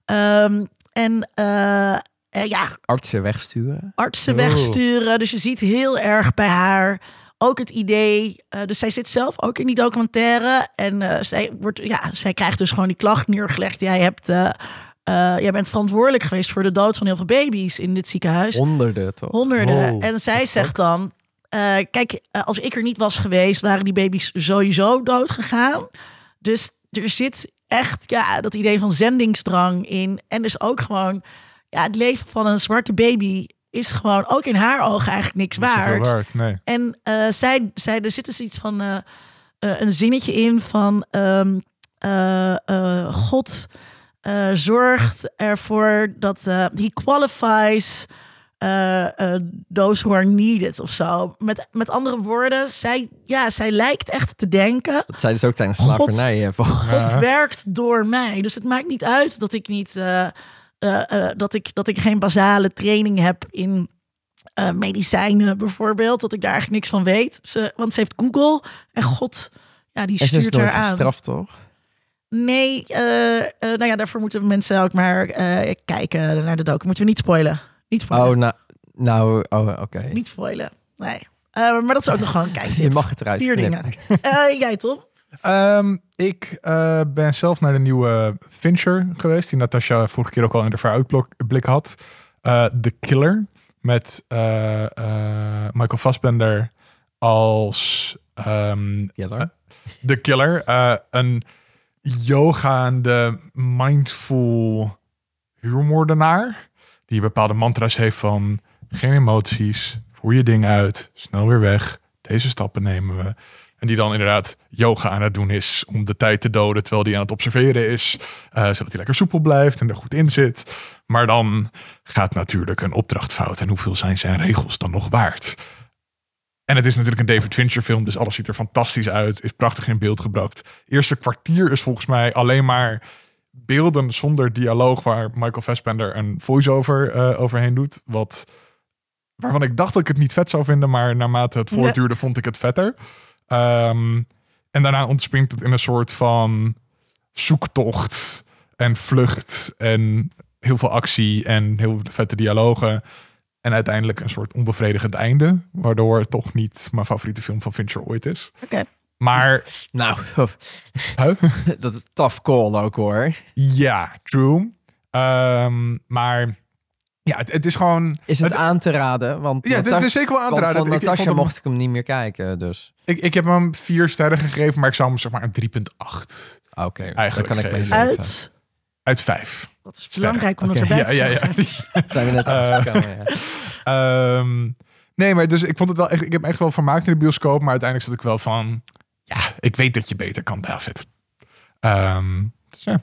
Ehm, en eh, ja, Artsen wegsturen. artsen Oh. wegsturen. Dus je ziet heel erg bij haar ook het idee. eh, dus zij zit zelf ook in die documentaire. En eh, zij, wordt, ja, zij krijgt dus gewoon die klacht neergelegd. Jij, hebt, eh, jij bent verantwoordelijk geweest voor de dood van heel veel baby's in dit ziekenhuis. Honderden toch? Honderden. Wow, en zij zegt dan... kijk, als ik er niet was geweest, waren die baby's sowieso dood gegaan. Dus er zit echt ja, dat idee van zendingsdrang in. En dus ook gewoon... Ja, het leven van een zwarte baby is gewoon ook in haar ogen eigenlijk niks Niet waard. waard, nee. En eh, zij, zij, er zit dus iets van eh, eh, een zinnetje in van ehm, eh, eh, God eh, zorgt ervoor dat eh he qualifies eh, eh, those who are needed of zo. Met, met andere woorden, zij, ja, zij lijkt echt te denken. Dat zei dus ook tijdens slavernij. God Ja. werkt door mij. Dus het maakt niet uit dat ik niet eh, eh, dat, ik, dat ik geen basale training heb in eh, medicijnen bijvoorbeeld. Dat ik daar eigenlijk niks van weet. Ze, want ze heeft Google en God, ja, die ze is stuurt haar nooit aan. gestraft, toch? Nee, nou ja, daarvoor moeten mensen ook maar kijken naar de docu. Moeten we niet spoilen. Niet spoilen. Oh, nou, nou oh, oké. Niet spoilen. Nee. Maar dat is ook nog gewoon een Je mag het eruit Vier dingen. Jij Tom? Ehm, ik eh, ben zelf naar de nieuwe Fincher geweest, die Natasha vorige keer ook al in de vooruitblik had. Eh The Killer, met eh, Michael Fassbender als ehm, Jelle. The Killer. een yogaande, mindful huurmoordenaar. Die bepaalde mantra's heeft van geen emoties, voer je ding uit, snel weer weg. Deze stappen nemen we. En die dan inderdaad yoga aan het doen is om de tijd te doden terwijl die aan het observeren is. eh, zodat hij lekker soepel blijft en er goed in zit. Maar dan gaat natuurlijk een opdracht fout. En hoeveel zijn zijn regels dan nog waard? En het is natuurlijk een David Fincher film, dus alles ziet er fantastisch uit. Is prachtig in beeld gebracht. Eerste kwartier is volgens mij alleen maar beelden zonder dialoog... waar Michael Fassbender een voice-over eh, overheen doet. Wat, waarvan ik dacht dat ik het niet vet zou vinden... maar naarmate het voortduurde vond ik het vetter. Ehm, en daarna ontspringt het in een soort van zoektocht en vlucht... en heel veel actie en heel vette dialogen... En uiteindelijk een soort onbevredigend einde. Waardoor het toch niet mijn favoriete film van Fincher ooit is. Oké. Maar Nou, Huh? dat is tough call ook hoor. ja, true. Ehm, maar ja, het, het is gewoon... Is het, aan te raden? Want Ja, het, is zeker wel aan te raden. van Ik- ik, Natasja hem- mocht ik hem niet meer kijken, dus... ik, ik heb hem vier sterren gegeven, maar ik zou hem zeg maar een 3,8 Ah, Oké, Eigenlijk kan ik mee. Uit. uit 5. Dat is Sterren. belangrijk om dat erbij Ja, te ja, ja. zeggen. Zijn we net Eh, ja. Ehm, nee, maar dus ik vond het wel echt. Ik heb echt wel vermaakt in de bioscoop, maar uiteindelijk zat ik wel van. Ja, ik weet dat je beter kan, David. Ehm, dus ja, ga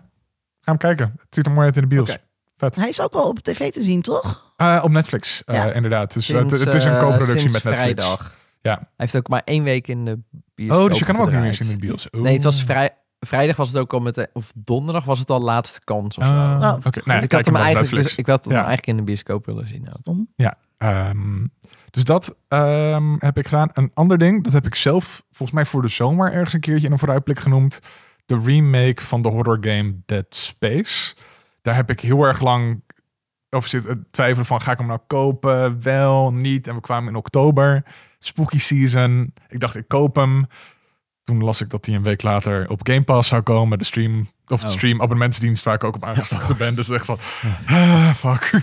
hem kijken. Het ziet er mooi uit in de bios. Hij is ook wel op tv te zien, toch? Eh, op Netflix, eh, Ja. inderdaad. Dus het, Sinds, het is een eh, co-productie met Netflix. vrijdag. Ja. Hij heeft ook maar één week in de bioscoop Oh, dus je kan hem ook niet meer zien in de bios. Nee, het was Oeh. vrij... Vrijdag was het ook al met de... Of donderdag was het al laatste kans of zo. Oh. Oké, nou, Dus ik had hem eigenlijk, dus, ik had hem Ja. eigenlijk in de bioscoop willen zien. ook. Ehm, dus dat ehm, heb ik gedaan. Een ander ding, dat heb ik zelf volgens mij voor de zomer ergens een keertje in een vooruitblik genoemd. De remake van de horror game Dead Space. Daar heb ik heel erg lang over zitten twijfelen van ga ik hem nou kopen, wel, niet. En we kwamen in oktober, spooky season. Ik dacht ik koop hem. Toen las ik dat hij een week later op Game Pass zou komen. De stream, of de Oh. stream abonnementsdienst waar ik ook op aangesloten ben. Dus echt van, ah, fuck.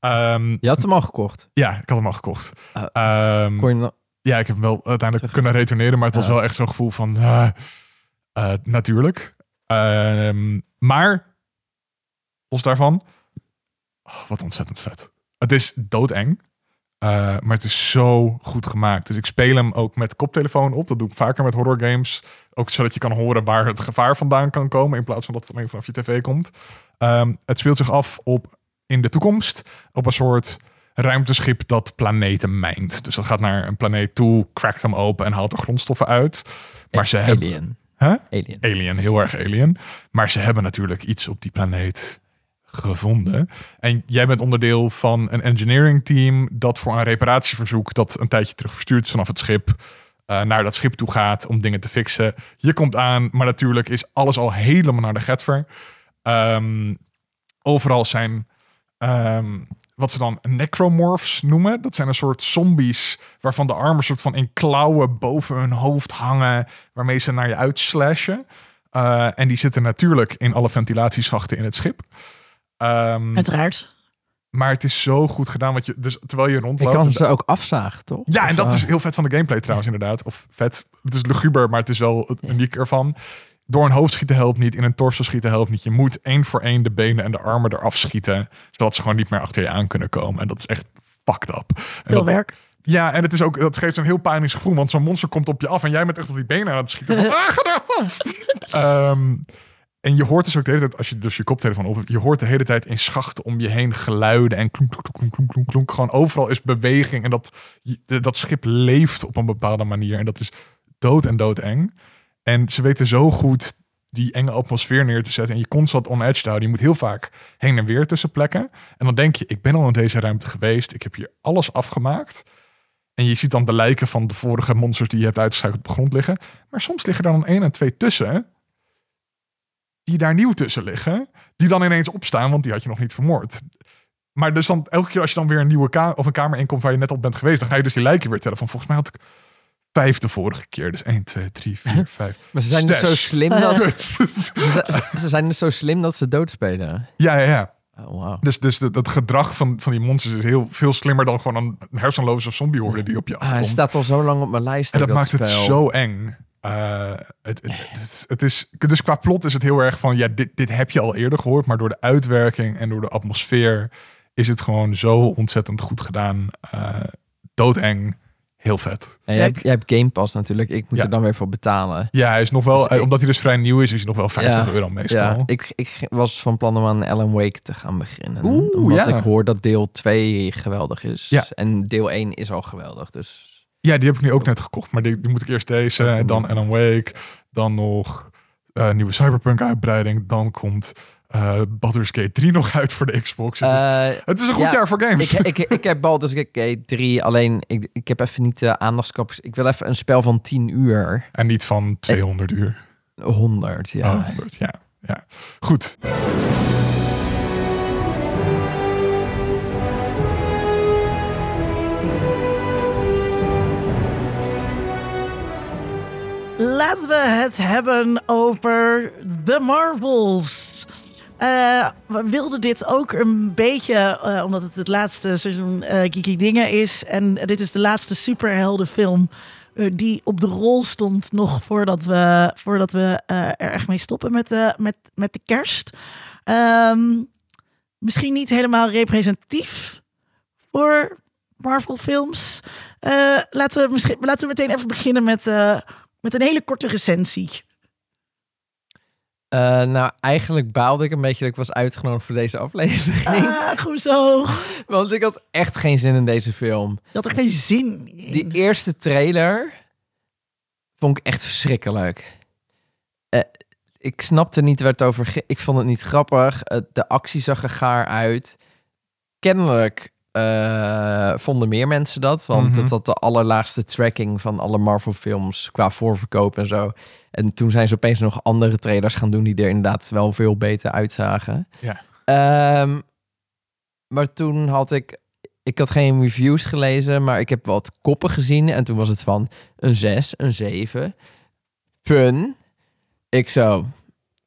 Ehm, Je had hem al gekocht. ja, ik had hem al gekocht. Ehm, Kon je ja, ik heb hem wel uiteindelijk Terug. kunnen retourneren, maar het was wel echt zo'n gevoel van ah, eh, natuurlijk. Ehm, maar los daarvan, oh, wat ontzettend vet. Het is doodeng, eh, maar het is zo goed gemaakt. Dus ik speel hem ook met koptelefoon op. Dat doe ik vaker met horror games. Ook zodat je kan horen waar het gevaar vandaan kan komen, in plaats van dat het alleen vanaf je tv komt. Ehm, het speelt zich af op in de toekomst op een soort ruimteschip dat planeten mijnt. Dus dat gaat naar een planeet toe, crackt hem open en haalt er grondstoffen uit. Maar ze hebben Alien. Huh? Alien. alien, heel erg alien. Maar ze hebben natuurlijk iets op die planeet gevonden. En jij bent onderdeel van een engineering team dat voor een reparatieverzoek dat een tijdje terug verstuurd is vanaf het schip eh, naar dat schip toe gaat om dingen te fixen. Je komt aan, maar natuurlijk is alles al helemaal naar de getver. Ehm, overal zijn ehm, wat ze dan necromorphs noemen. Dat zijn een soort zombies waarvan de armen soort van in klauwen boven hun hoofd hangen, waarmee ze naar je uitslashen. Eh, en die zitten natuurlijk in alle ventilatieschachten in het schip. Ehm, Uiteraard. maar het is zo goed gedaan, want je, dus terwijl je Je rondloopt. kan en ze ook afzagen, toch? ja, en dat eh, is heel vet van de gameplay trouwens, inderdaad. Of vet. Het is luguber, maar het is wel het uniek ervan. Door een hoofd schieten helpt niet, in een torso schieten helpt niet. Je moet één voor één de benen en de armen eraf schieten, zodat ze gewoon niet meer achter je aan kunnen komen. En dat is echt fucked up. En Veel dat, werk. ja, en het is ook, dat geeft zo'n heel pijnlijk gevoel, want zo'n monster komt op je af en jij bent echt op die benen aan het schieten. Van, ah, ga eraf! Ehm, en je hoort dus ook de hele tijd, als je dus je koptelefoon op hebt, je hoort de hele tijd in schachten om je heen geluiden en klonk, klonk, klonk, klonk, klonk. Gewoon overal is beweging en dat, dat schip leeft op een bepaalde manier. En dat is dood en doodeng. En ze weten zo goed die enge atmosfeer neer te zetten en je constant on edge te houden. Je moet heel vaak heen en weer tussen plekken. En dan denk je, ik ben al in deze ruimte geweest. Ik heb hier alles afgemaakt. En je ziet dan de lijken van de vorige monsters die je hebt uitgeschakeld op de grond liggen. Maar soms liggen er dan één en twee tussen. Die daar nieuw tussen liggen. Die dan ineens opstaan, want die had je nog niet vermoord. Maar dus dan elke keer als je dan weer een nieuwe kamer of een kamer inkomt waar je net op bent geweest, dan ga je dus die lijken weer tellen. Van volgens mij had ik vijf de vorige keer. Dus 1, 2, 3, 4, 5. Maar ze zijn dus zo slim dat ze, ze, ze zijn dus zo slim dat ze doodspelen. ja, ja, ja. Oh, wow. Dus, dus dat, dat gedrag van, van die monsters is heel veel slimmer dan gewoon een hersenloze zombie horde die op je Ah, hij afkomt. staat al zo lang op mijn lijst. en dat maakt het zo eng. Eh, het, het, het, het is, dus qua plot is het heel erg van, ja, dit, dit heb je al eerder gehoord, maar door de uitwerking en door de atmosfeer is het gewoon zo ontzettend goed gedaan. Eh, doodeng, heel vet. Ja, jij, hebt, jij hebt Game Pass natuurlijk. Ik moet Ja. er dan weer voor betalen. Ja, hij is nog wel, Dus ik- omdat hij dus vrij nieuw is, is hij nog wel 50 Ja. euro meestal. Ja, ik, ik was van plan om aan Alan Wake te gaan beginnen. Oeh, omdat ja. ik hoor dat deel 2 geweldig is. Ja. En deel 1 is al geweldig. Dus Ja, die heb ik nu ook net gekocht. Maar die, die moet ik eerst deze. En dan Alan Wake. Dan nog eh nieuwe Cyberpunk uitbreiding. Dan komt eh Baldur's Gate 3 nog uit voor de Xbox. Het, is, Eh, het is een goed ja, jaar voor games. ik, ik, ik heb Baldur's Gate 3, alleen ik, ik heb even niet de aandachtskapers. Ik wil even een spel van 10 uur. en niet van 200 uur. 100, ja. Oh, 100, ja. ja. Goed. Laten we het hebben over The Marvels. Eh, we wilden dit ook een beetje, eh, omdat het het laatste seizoen eh Geeky Dingen is. En dit is de laatste superheldenfilm die op de rol stond nog voordat we, voordat we er echt mee stoppen met de, met, met de kerst. Ehm, misschien niet helemaal representatief voor Marvel films. Laten, we misschien, laten we meteen even beginnen met, met een hele korte recensie. Eh, nou, eigenlijk baalde ik een beetje dat ik was uitgenodigd voor deze aflevering. Ah, goed zo. Want ik had echt geen zin in deze film. Je had er geen zin in. Die eerste trailer vond ik echt verschrikkelijk. Eh, ik snapte niet waar het over ging. Ik vond het niet grappig. Eh, de actie zag er gaar uit. Kennelijk eh, vonden meer mensen dat. Want Mhm. het had de allerlaagste tracking van alle Marvel films qua voorverkoop en zo. En toen zijn ze opeens nog andere trailers gaan doen die er inderdaad wel veel beter uitzagen. Ja. Ehm, maar toen had ik ik had geen reviews gelezen, maar ik heb wat koppen gezien. En toen was het van een 6, een 7. Fun. Ik zo.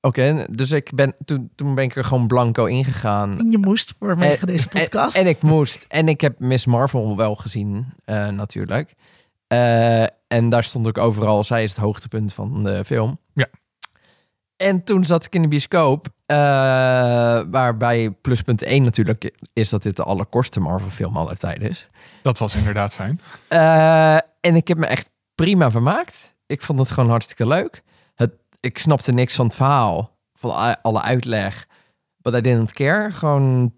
Oké, dus ik ben, toen, toen ben ik er gewoon blanco ingegaan. Je moest voor En- deze podcast. En, en ik moest. En ik heb Miss Marvel wel gezien, eh, natuurlijk. Eh, en daar stond ook overal, zij is het hoogtepunt van de film. Ja. En toen zat ik in de bioscoop, eh, waarbij pluspunt 1 natuurlijk is dat dit de allerkortste Marvel film aller tijden is. Dat was inderdaad fijn. Eh, en ik heb me echt prima vermaakt. Ik vond het gewoon hartstikke leuk. Ik snapte niks van het verhaal, van alle uitleg. But I didn't care. Gewoon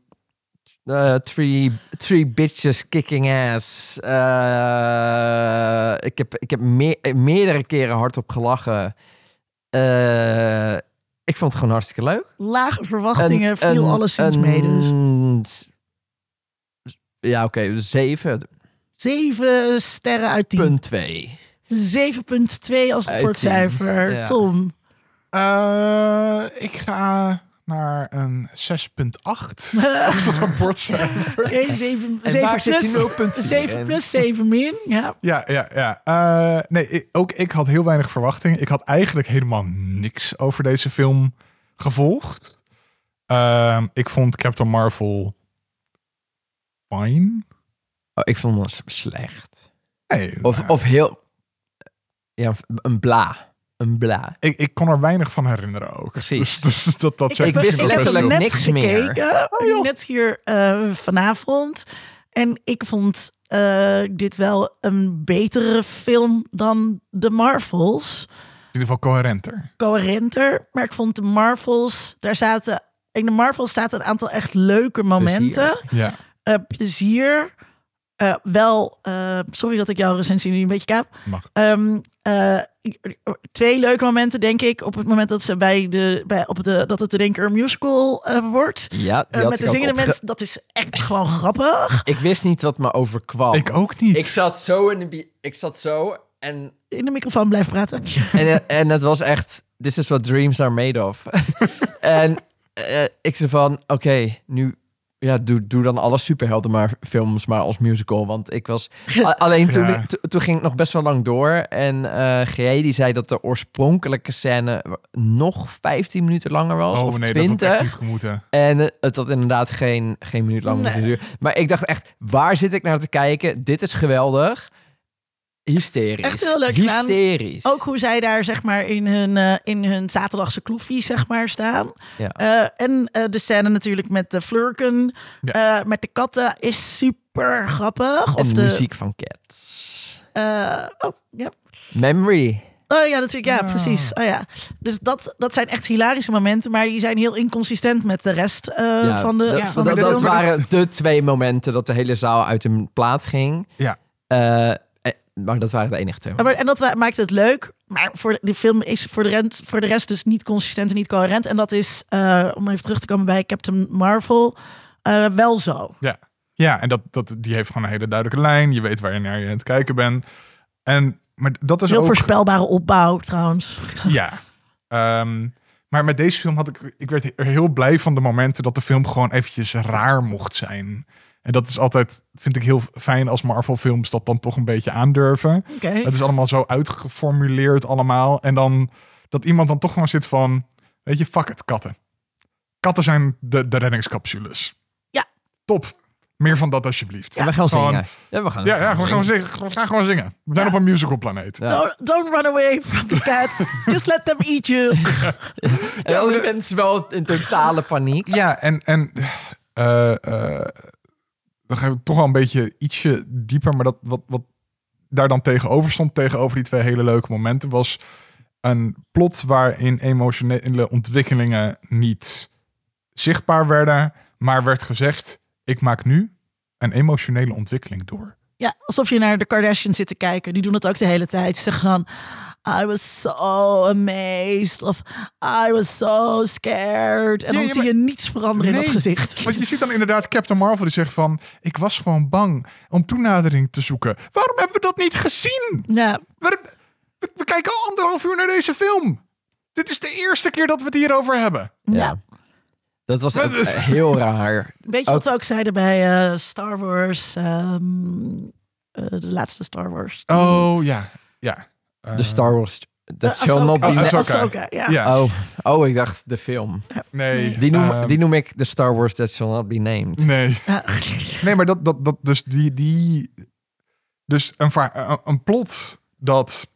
eh, three, three bitches kicking ass. Eh, ik heb, ik heb me- meerdere keren hardop gelachen. Eh, ik vond het gewoon hartstikke leuk. Lage verwachtingen Een- viel een- alleszins een- mee. Dus Ja, oké, zeven. zeven sterren uit tien. Punt 2. 7,2 als rapportcijfer. Ja. Tom. Eh, ik ga naar een 6,8 als rapportcijfer. Oké, 7, En 7 waar zit die plus, 0,4 7 in? plus 7 min. Ja. Ja, ja, ja. Eh, nee, ik- ook ik had heel weinig verwachting. Ik had eigenlijk helemaal niks over deze film gevolgd. Ehm, ik vond Captain Marvel fine. Oh, ik vond het slecht. Nee, Of, nou, of heel... Ja, een bla. Een bla. ik, ik kon er weinig van herinneren ook. Precies. Dus, dus dat, dat Ik, ik heb- wist letterlijk net niks meer. gekeken. net hier eh, vanavond. En ik vond eh, dit wel een betere film dan de Marvels. In ieder geval coherenter. Coherenter. Maar ik vond de Marvels, daar zaten... In de Marvels zaten een aantal echt leuke momenten. Ja. Eh, plezier. Eh, wel, eh, sorry dat ik jouw recensie nu een beetje kaap. Mag. Ehm, eh, twee leuke momenten, denk ik. Op het moment dat ze bij de, bij, op de, dat het de musical eh, wordt. Ja, die Eh, met de zingende opge- mensen, dat is echt gewoon grappig. Ik wist niet wat me overkwam. Ik ook niet. Ik zat zo in de... bi- Ik zat zo en... In de microfoon blijven praten. En, en het was echt... This is what dreams are made of. en ik zei van... Oké, nu... Ja, doe, doe dan alle superhelden maar films maar als musical. Want ik was... alleen toen, Ja. ik- to- toen ging het nog best wel lang door. En G die zei dat de oorspronkelijke scène nog 15 minuten langer was. oh of nee, 20. dat had echt niet gemoeten. En het had inderdaad geen, geen minuut lang moeten Nee. duren. Maar ik dacht echt, waar zit ik naar te kijken? Dit is geweldig. Hysterisch. Echt heel leuk gedaan. Hysterisch. Ook hoe zij daar zeg maar in hun, eh, in hun zaterdagse kloefie zeg maar staan. Ja. Eh, en eh, de scène natuurlijk met de flurken, Ja. eh, met de katten is super grappig. en Of de de muziek van Cats. eh, oh, ja. Memory. Oh ja, natuurlijk. Ja, Ah. precies. Oh ja. Dus dat, dat zijn echt hilarische momenten, maar die zijn heel inconsistent met de rest eh, Ja, van de, dat, van de dat, film. dat waren de twee momenten dat de hele zaal uit hun plaat ging. Ja. Maar dat waren de enige twee. Ja, maar, en dat maakt het leuk. Maar voor de, de film is voor de, rest, voor de rest dus niet consistent en niet coherent. En dat is, eh, om even terug te komen bij Captain Marvel, eh, wel zo. Ja, en dat, dat, die heeft gewoon een hele duidelijke lijn. Je weet waar je naar je aan het kijken bent. En, maar dat is Heel ook... voorspelbare opbouw trouwens. Ja. Ehm, maar met deze film had ik... Ik werd er heel blij van de momenten dat de film gewoon eventjes raar mocht zijn. En dat is altijd, vind ik heel fijn als Marvel films dat dan toch een beetje aandurven. Oké. Het is allemaal zo uitgeformuleerd allemaal. En dan dat iemand dan toch gewoon zit van... Weet je, fuck het, katten. Katten zijn de, de reddingscapsules. Ja. Top. Meer van dat alsjeblieft. En we gaan Gewoon- zingen. Ja, we gaan, Ja, ja we, gaan zingen. zingen. we gaan gewoon zingen. We zijn Ja. op een musical planeet. Ja. No, don't run away from the cats. Just let them eat you. En alle mensen wel in totale paniek. Ja, en, en eh, eh, dan gaan we toch wel een beetje ietsje dieper. Maar dat, wat, wat daar dan tegenover stond, tegenover die twee hele leuke momenten, was een plot waarin emotionele ontwikkelingen niet zichtbaar werden, maar werd gezegd: ik maak nu een emotionele ontwikkeling door. Ja, alsof je naar de Kardashians zit te kijken. Die doen dat ook de hele tijd. Ze zeggen dan... I was so amazed. Of I was so scared. En Ja, dan ja, zie maar- je niets veranderen in dat gezicht. Want je ziet dan inderdaad Captain Marvel die zegt van: ik was gewoon bang om toenadering te zoeken. Waarom hebben we dat niet gezien? Ja, We, we kijken al anderhalf uur naar deze film. Dit is de eerste keer dat we het hierover hebben. ja. Dat was ook heel raar. Weet je wat we ook zeiden bij eh, Star Wars? ehm, eh, de laatste Star Wars. Oh ja, ja. De Star Wars... That Eh, shall not be... Ahsoka. na- Ahsoka. Ahsoka, ja. Ja, Oh, oh, ik dacht de film. nee. Die noem, ehm, die noem ik de Star Wars That Shall Not Be Named. Nee, nee, maar dat, dat, dat, dus die, die, dus een, va- een, een plot dat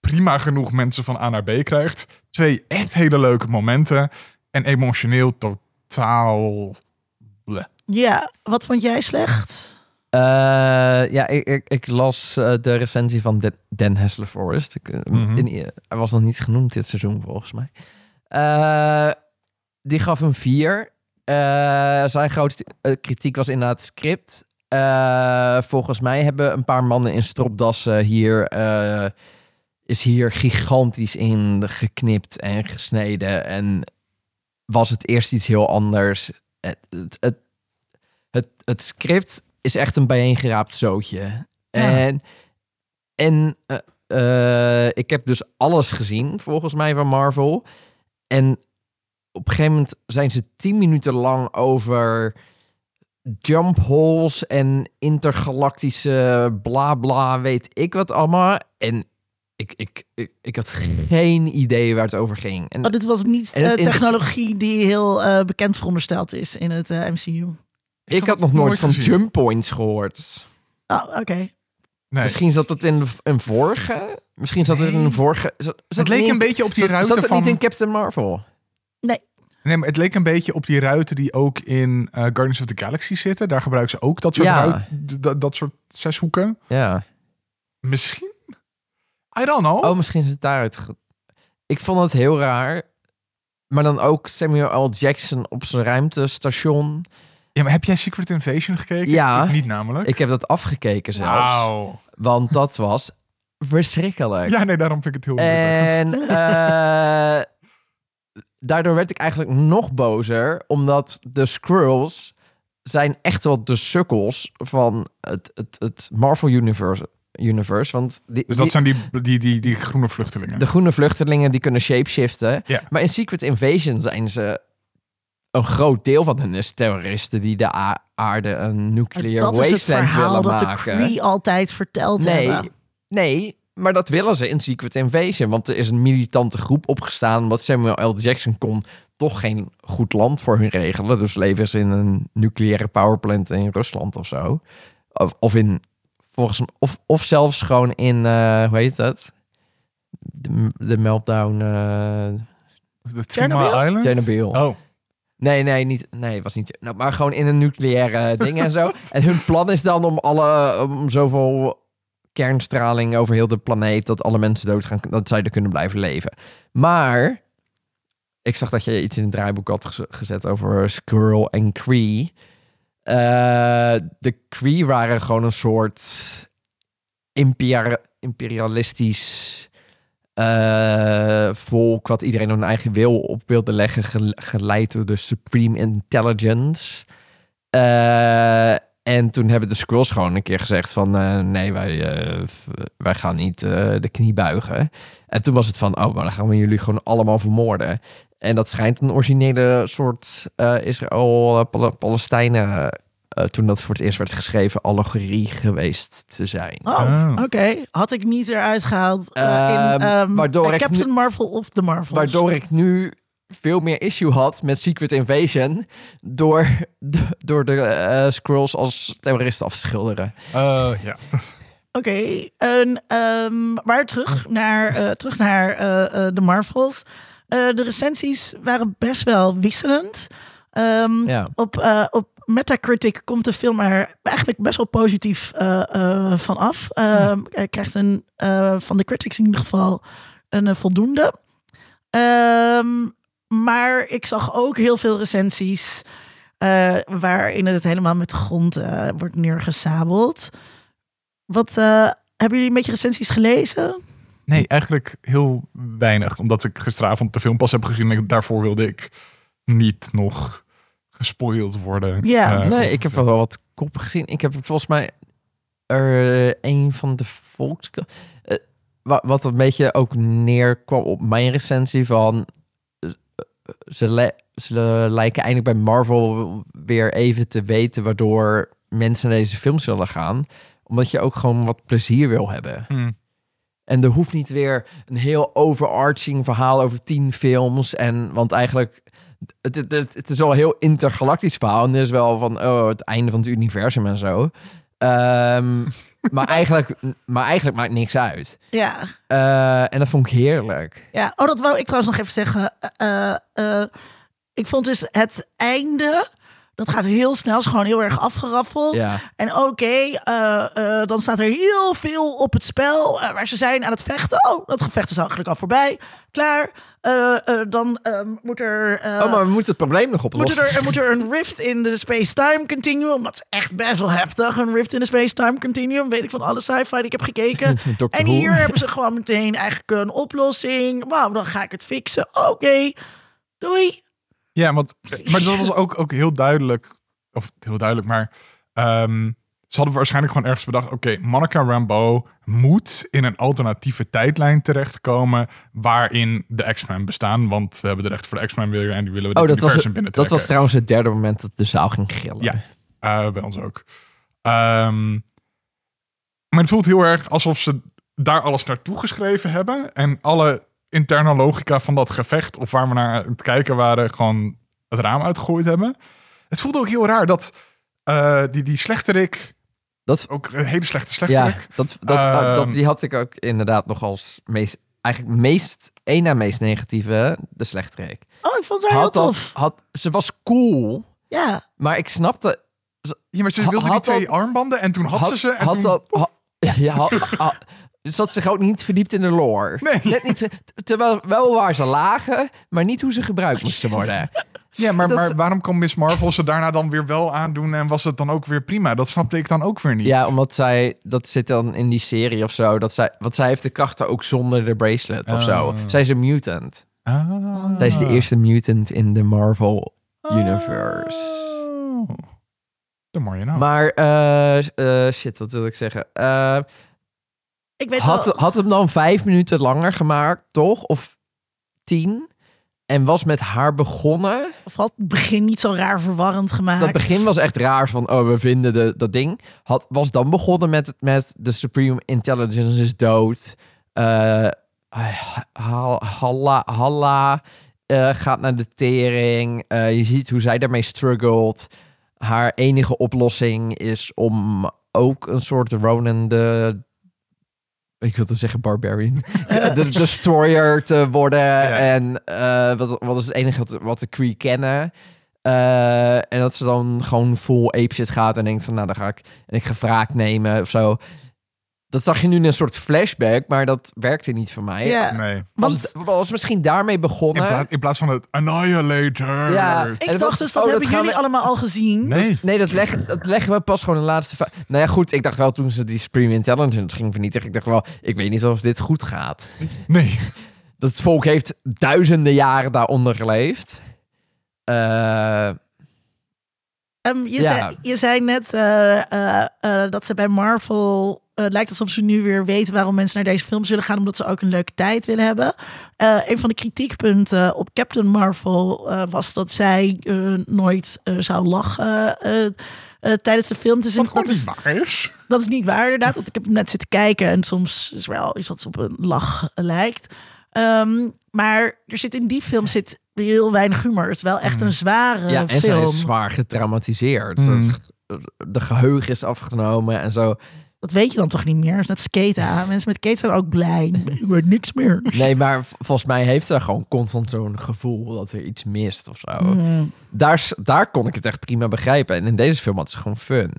prima genoeg mensen van A naar B krijgt. Twee echt hele leuke momenten en emotioneel totaal. bleh. ja, wat vond jij slecht? Eh, ja, ik, ik, ik las eh, de recensie van De- Dan Hessler Forest. Ik, eh, Mhm. in- hij was nog niet genoemd dit seizoen, volgens mij. Die gaf een 4. zijn grootste kritiek was inderdaad het script. Volgens mij hebben een paar mannen in stropdassen hier... is hier gigantisch in geknipt en gesneden. En was het eerst iets heel anders. Het, het, het, het, het script is echt een bijeengeraapt zootje. En, en eh, eh, ik heb dus alles gezien, volgens mij, van Marvel. En op een gegeven moment zijn ze tien minuten lang over jump holes en intergalactische bla bla, weet ik wat allemaal. En ik, ik, ik, ik had geen idee waar het over ging. En Oh, dit was niet het eh, technologie die heel bekend verondersteld is in het MCU. Ik had had nog nooit nooit van gezien. jump points gehoord. Oh, oké. Nee. Misschien zat het in een vorige. Misschien zat het in Nee. een vorige. Zat, zat het leek niet in- een beetje op die zat, ruiten zat het van... niet in Captain Marvel? Nee, maar het leek een beetje op die ruiten die ook in eh, Guardians of the Galaxy zitten. Daar gebruiken ze ook dat soort, Ja. ruit- dat- dat soort zeshoeken. Ja. Misschien? I don't know. Oh, misschien is het daaruit. ge- Ik vond het heel raar. Maar dan ook Samuel L. Jackson op zijn ruimtestation. Ja, maar heb jij Secret Invasion gekeken? Ja. Ik niet namelijk. Ik heb dat afgekeken zelfs. Wauw. Want dat was verschrikkelijk. Ja, nee, daarom vind ik het heel. En eh, daardoor werd ik eigenlijk nog bozer, omdat de Skrulls zijn echt wel de sukkels van het, het, het Marvel Universe. universe want die, Dus die- dat zijn die, die, die, die groene vluchtelingen. de groene vluchtelingen die kunnen shapeshiften. Ja. Maar in Secret Invasion zijn ze een groot deel van hen is terroristen die de aarde een nuclear dat is het wasteland verhaal willen dat de maken. Kree altijd verteld Nee, hebben. nee, maar dat willen ze in Secret Invasion. Want er is een militante groep opgestaan. Wat Samuel L. Jackson kon toch geen goed land voor hun regelen. Dus leven ze in een nucleaire powerplant in Rusland of zo. Of, of in, volgens of, of zelfs gewoon in, eh, hoe heet dat? De, de meltdown. eh de Chernobyl? Island? Chernobyl. Oh. Nee, nee, niet. Nee, was niet. Nou, maar gewoon in een nucleaire ding en zo. En hun plan is dan om alle. om zoveel kernstraling over heel de planeet. dat alle mensen doodgaan. dat zij er kunnen blijven leven. Maar. Ik zag dat je iets in het draaiboek had gez- gezet over Squirrel en Cree. Eh, de Cree waren gewoon een soort imperial, imperialistisch eh, volk wat iedereen hun eigen wil op wilde leggen, gel- geleid door de Supreme Intelligence. Eh, en toen hebben de Skrulls gewoon een keer gezegd van eh, nee, wij, wij gaan niet de knie buigen. En toen was het van, oh, maar dan gaan we jullie gewoon allemaal vermoorden. En dat schijnt een originele soort Israël-Palestijnen, eh, toen dat voor het eerst werd geschreven, allegorie geweest te zijn. Oh, Oh. oké. Had ik niet eruit gehaald eh, Ehm, in ehm, waardoor eh, ik Captain nu- Marvel of The Marvels. Waardoor ik nu veel meer issue had met Secret Invasion door de, door de eh, Skrulls als terroristen af te schilderen. Ja. Oké, en, ehm, maar terug naar, eh, terug naar eh, eh, de Marvels. Eh, de recensies waren best wel wisselend. Ehm, Ja. op, eh, op Metacritic komt de film er eigenlijk best wel positief eh, van af. Ehm, Hij krijgt een, eh, van de critics in ieder geval een voldoende. Ehm, maar ik zag ook heel veel recensies waarin het helemaal met de grond wordt neergesabeld. Wat hebben jullie een beetje recensies gelezen? Nee, eigenlijk heel weinig. Omdat ik gisteravond de film pas heb gezien. En daarvoor wilde ik niet nog gespoild worden. Ja. Eh, nee, ik heb wel wat koppen gezien. Ik heb volgens mij er een van de volks... eh, wa- wat een beetje ook neerkwam op mijn recensie van... eh, Ze, le- ze lijken eindelijk bij Marvel weer even te weten... waardoor mensen naar deze film zullen gaan. Omdat je ook gewoon wat plezier wil hebben. hmm. En er hoeft niet weer een heel overarching verhaal over tien films. En, want eigenlijk, het, het, het, het is wel een heel intergalactisch verhaal. En er is wel van oh, het einde van het universum en zo. Ehm, maar, eigenlijk, maar eigenlijk maakt niks uit. Ja, Eh, en dat vond ik heerlijk. ja. Oh, dat wou ik trouwens nog even zeggen. Eh, eh, ik vond dus het einde... Dat gaat heel snel, is gewoon heel erg afgeraffeld. Ja. En oké, eh, eh, dan staat er heel veel op het spel eh, waar ze zijn aan het vechten. Oh, dat gevecht is eigenlijk al voorbij. Klaar. Dan ehm, moet er... oh, maar we moeten het probleem nog moet oplossen. er, er moet er een rift in de space-time continuum. Dat is echt best wel heftig. Een rift in de space-time continuum. Weet ik van alle sci-fi die ik heb gekeken. En hier hebben ze gewoon meteen eigenlijk een oplossing. Wauw, dan ga ik het fixen. Oké, doei. Ja, want, maar dat was ook, ook heel duidelijk. Of heel duidelijk, maar... ehm, Ze hadden waarschijnlijk gewoon ergens bedacht... oké, Monica Rambeau moet in een alternatieve tijdlijn terechtkomen... waarin de X-Men bestaan. Want we hebben de rechten voor de X-Men weer... en die willen we Oh, dat was, binnen dat was trouwens het derde moment dat de zaal ging gillen. Ja. Eh, bij ons ook. Ehm, maar het voelt heel erg alsof ze daar alles naartoe geschreven hebben. En alle interne logica van dat gevecht, of waar we naar aan het kijken waren, gewoon het raam uitgegooid hebben. Het voelt ook heel raar dat eh, die, die slechterik, Dat, ook een hele slechte ja, slechterik. dat, dat, Ehm. dat, die had ik ook inderdaad nog als meest, eigenlijk meest, één na meest negatieve, de slechterik. Oh, ik vond het wel heel dat, tof. had, ze was cool, Ja. maar ik snapte, Ja, maar ze wilde die twee armbanden en toen had, ze ze. En had toen, dat, ha- ja, ha- ha- dus dat zich ook niet verdiept in de lore. Nee. Net niet, t- terwijl wel waar ze lagen, maar niet hoe ze gebruikt moesten worden. ja, maar, dat- maar waarom kon Miss Marvel ze daarna dan weer wel aandoen en was het dan ook weer prima? Dat snapte ik dan ook weer niet. Ja, omdat zij, dat zit dan in die serie of zo, dat zij, want zij heeft de krachten ook zonder de bracelet of zo. Oh. Zij is een mutant. Ah. Zij is de eerste mutant in de Marvel Universe. Oh. De mooie naam. Maar, eh, eh, shit, wat wil ik zeggen? Ik weet had, wel. had hem dan vijf minuten langer gemaakt, toch? Of tien? En was met haar begonnen. Of had het begin niet zo raar verwarrend gemaakt. Dat begin was echt raar van, oh, we vinden de, dat ding. Had, was dan begonnen met, met de Supreme Intelligence is dood. Eh Halla, eh, gaat naar de tering. Je ziet hoe zij daarmee struggelt. Haar enige oplossing is om ook een soort Ronan de... Ik wilde zeggen barbarian. de destroyer te worden. En eh, wat, wat is het enige wat, wat de Kree kennen. Eh, en dat ze dan gewoon full ape shit gaat en denkt van nou dan ga ik en ik ga wraak nemen of zo. Dat zag je nu in een soort flashback, maar dat werkte niet voor mij. Ja. nee. Was, Want- het, was misschien daarmee In, begonnen. plaats, in plaats van het Annihilator. Ja. Ik dacht dus, dat oh, hebben jullie we- allemaal al gezien. Nee. Nee, dat leggen, dat leggen we pas gewoon de laatste... Nou ja, goed, ik dacht wel toen ze die Supreme Intelligence ging vernietigen... ik dacht wel, ik weet niet of dit goed gaat. Nee. Dat het volk heeft duizenden jaren daaronder geleefd. Eh, Ehm, je, Ja. zei, je zei net eh, eh, dat ze bij Marvel. Eh, lijkt alsof ze nu weer weten waarom mensen naar deze film zullen gaan, omdat ze ook een leuke tijd willen hebben. Eh, een van de kritiekpunten op Captain Marvel eh, was dat zij nooit zou lachen eh, eh, tijdens de film. Dus Wat dat, is, niet waar is. dat is niet waar, inderdaad. Want ik heb hem net zitten kijken en soms is wel iets wat op een lach lijkt. Ehm, maar er zit in die film zit heel weinig humor. Het is wel echt een zware ja, en zij film. is zwaar getraumatiseerd. Mm. Dat- De geheugen is afgenomen en zo. Dat weet je dan toch niet meer? Dat is net skaten. Mensen met skaten zijn ook blij. Ik weet niks meer. Nee, maar volgens mij heeft ze gewoon constant zo'n gevoel dat er iets mist of zo. Mm. Daar, daar kon ik het echt prima begrijpen. En in deze film had ze gewoon fun.